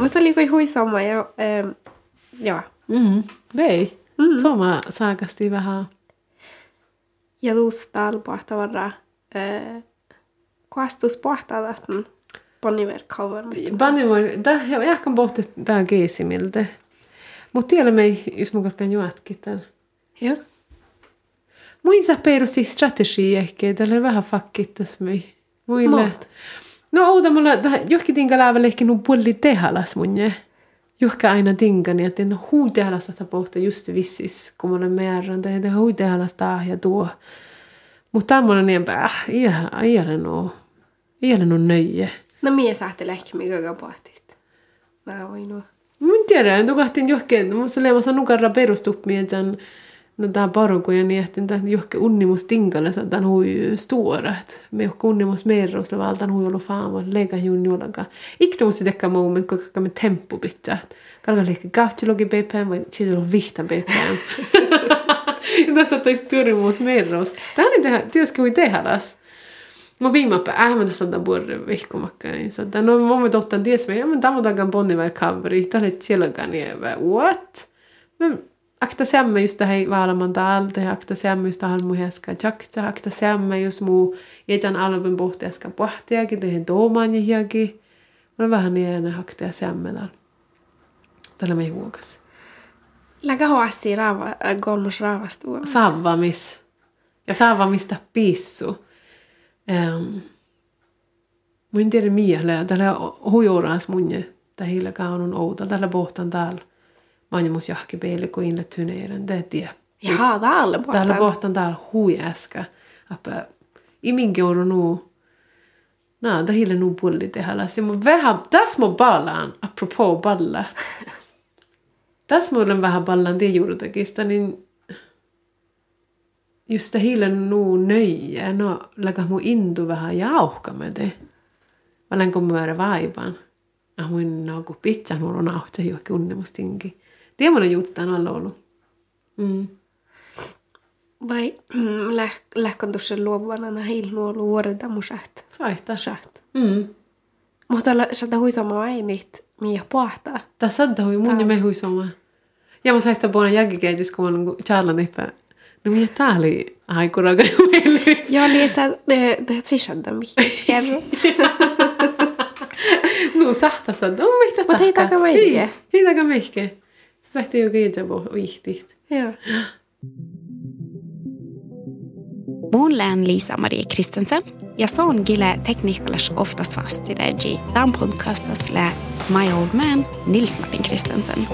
S4: Mutta oli kuin hui sama ja joo.
S2: Mm. Le. Mm. Sama saakasti vähän.
S4: Ja täällä pahtavara äh, pahtavat poniverkauvar.
S2: Pani voi, tää, jag, jag kan pohtia tää geesimiltä. Mut tiedä me, jos mun kalkan juotkin tän.
S4: Joo.
S2: Muin sä perusti strategi ehkä, tällä vähän fakkittas me. Muille.
S4: Mot.
S2: No outa mulla, johonkin tinka läävällä ehkä nu pulli tehalas munje. Johka aina tinkani, että no huu tehalas että pohta just vissis, kun mä olen määrän, tai että huu tehalas tää ja tuo. Mutta tää mulla niin päin, äh, ei ole no, ei ole no nöje.
S4: No mie saatte lehki mikä kapahtit. Mä voin nuo.
S2: Mun tiedä, että kahtiin johonkin, mutta se leemassa nukarra perustuppi, että sen, no tää parku ja niin, että johonkin unnimus tinkalle, että tämän hui stuorat. Me johonkin unnimus merrusta, vaan tämän hui ollut faama, leika juun juolankaan. Ikta musta tekkä moment, kun kakka me temppu pitää. Kalka lehti kahtselogi bepään, vai siitä on vihta bepään. [LAUGHS] [LAUGHS] Ja tässä ottaisi työrimuus merrus. Tämä oli tehdä, työskin hui tehalas. Mä viime päivänä, äh, mä tässä on vuoden vihkomakka, niin sanotaan, no mä voin ottaa ties, mä mä tämän takan ponniver coveri, tälle sielläkään, niin mä, what? Mä akta sämmä just tähän vaalaman täältä, ja akta sämmä just tähän mun häskä tjakta, akta sämmä just muu jätän pohti äsken pohtiakin, tehen tuomaan jihiakin. Mä olen vähän niin enää akta ja sämmä täällä. Tällä me huokas.
S4: Lägga hoasti raava, äh, kolmos raavastua.
S2: Saavamis. Ja saavamista pissu. Mä en tiedä miehellä. Tällä huijoraas munje. Tähillä kaunun outa. Tällä pohtan täällä. Mä oon mus jahki peille, kun inlet tyneiden. Tämä tiedä.
S4: Jaha, täällä
S2: Täällä
S4: pohtaan.
S2: pohtan täällä hui äskä. Apä iminkin on nuu. No, tähillä nuu pulli tehdä. Se mun vähän, tässä mun ballaan, apropos balla. [LAUGHS] Tässä mun vähän ballaan tie juurtakista, niin just tähillä nuu nöjä. No, läkä mun intu vähän jauhka med det. Mä länkö myöre vaivan. Ja mun no, kun pitää mulla on auhtsa johonkin unnemustinkin. Tiedä mun on juttaan alla ollut. Mm.
S4: Vai mm, läh, lähkön tuossa luovana näin nuo luorita musat.
S2: Saihtaa.
S4: Sat.
S2: Mm.
S4: Mutta sitä huisama ainit, miä pohtaa.
S2: Tässä on hui mun ja me. Ja mä saihtaa puolella jälkikeitis, kun mä olen charlan nippä. No mitä tää oli [LAUGHS] meille?
S4: Jag läser det, det mikä kerro. [LAUGHS]
S2: No sahta sa, no mitä
S4: Mut ei taka meike.
S2: Ei taka meike. Se saihtaa jo keitä po vihtiht.
S4: Joo. [GASPS]
S3: Mun lään Liisa-Marie Kristensen ja se on gille tekniikalas oftast fast i det tämän podcastas lää My Old Man Nils Martin Kristensen.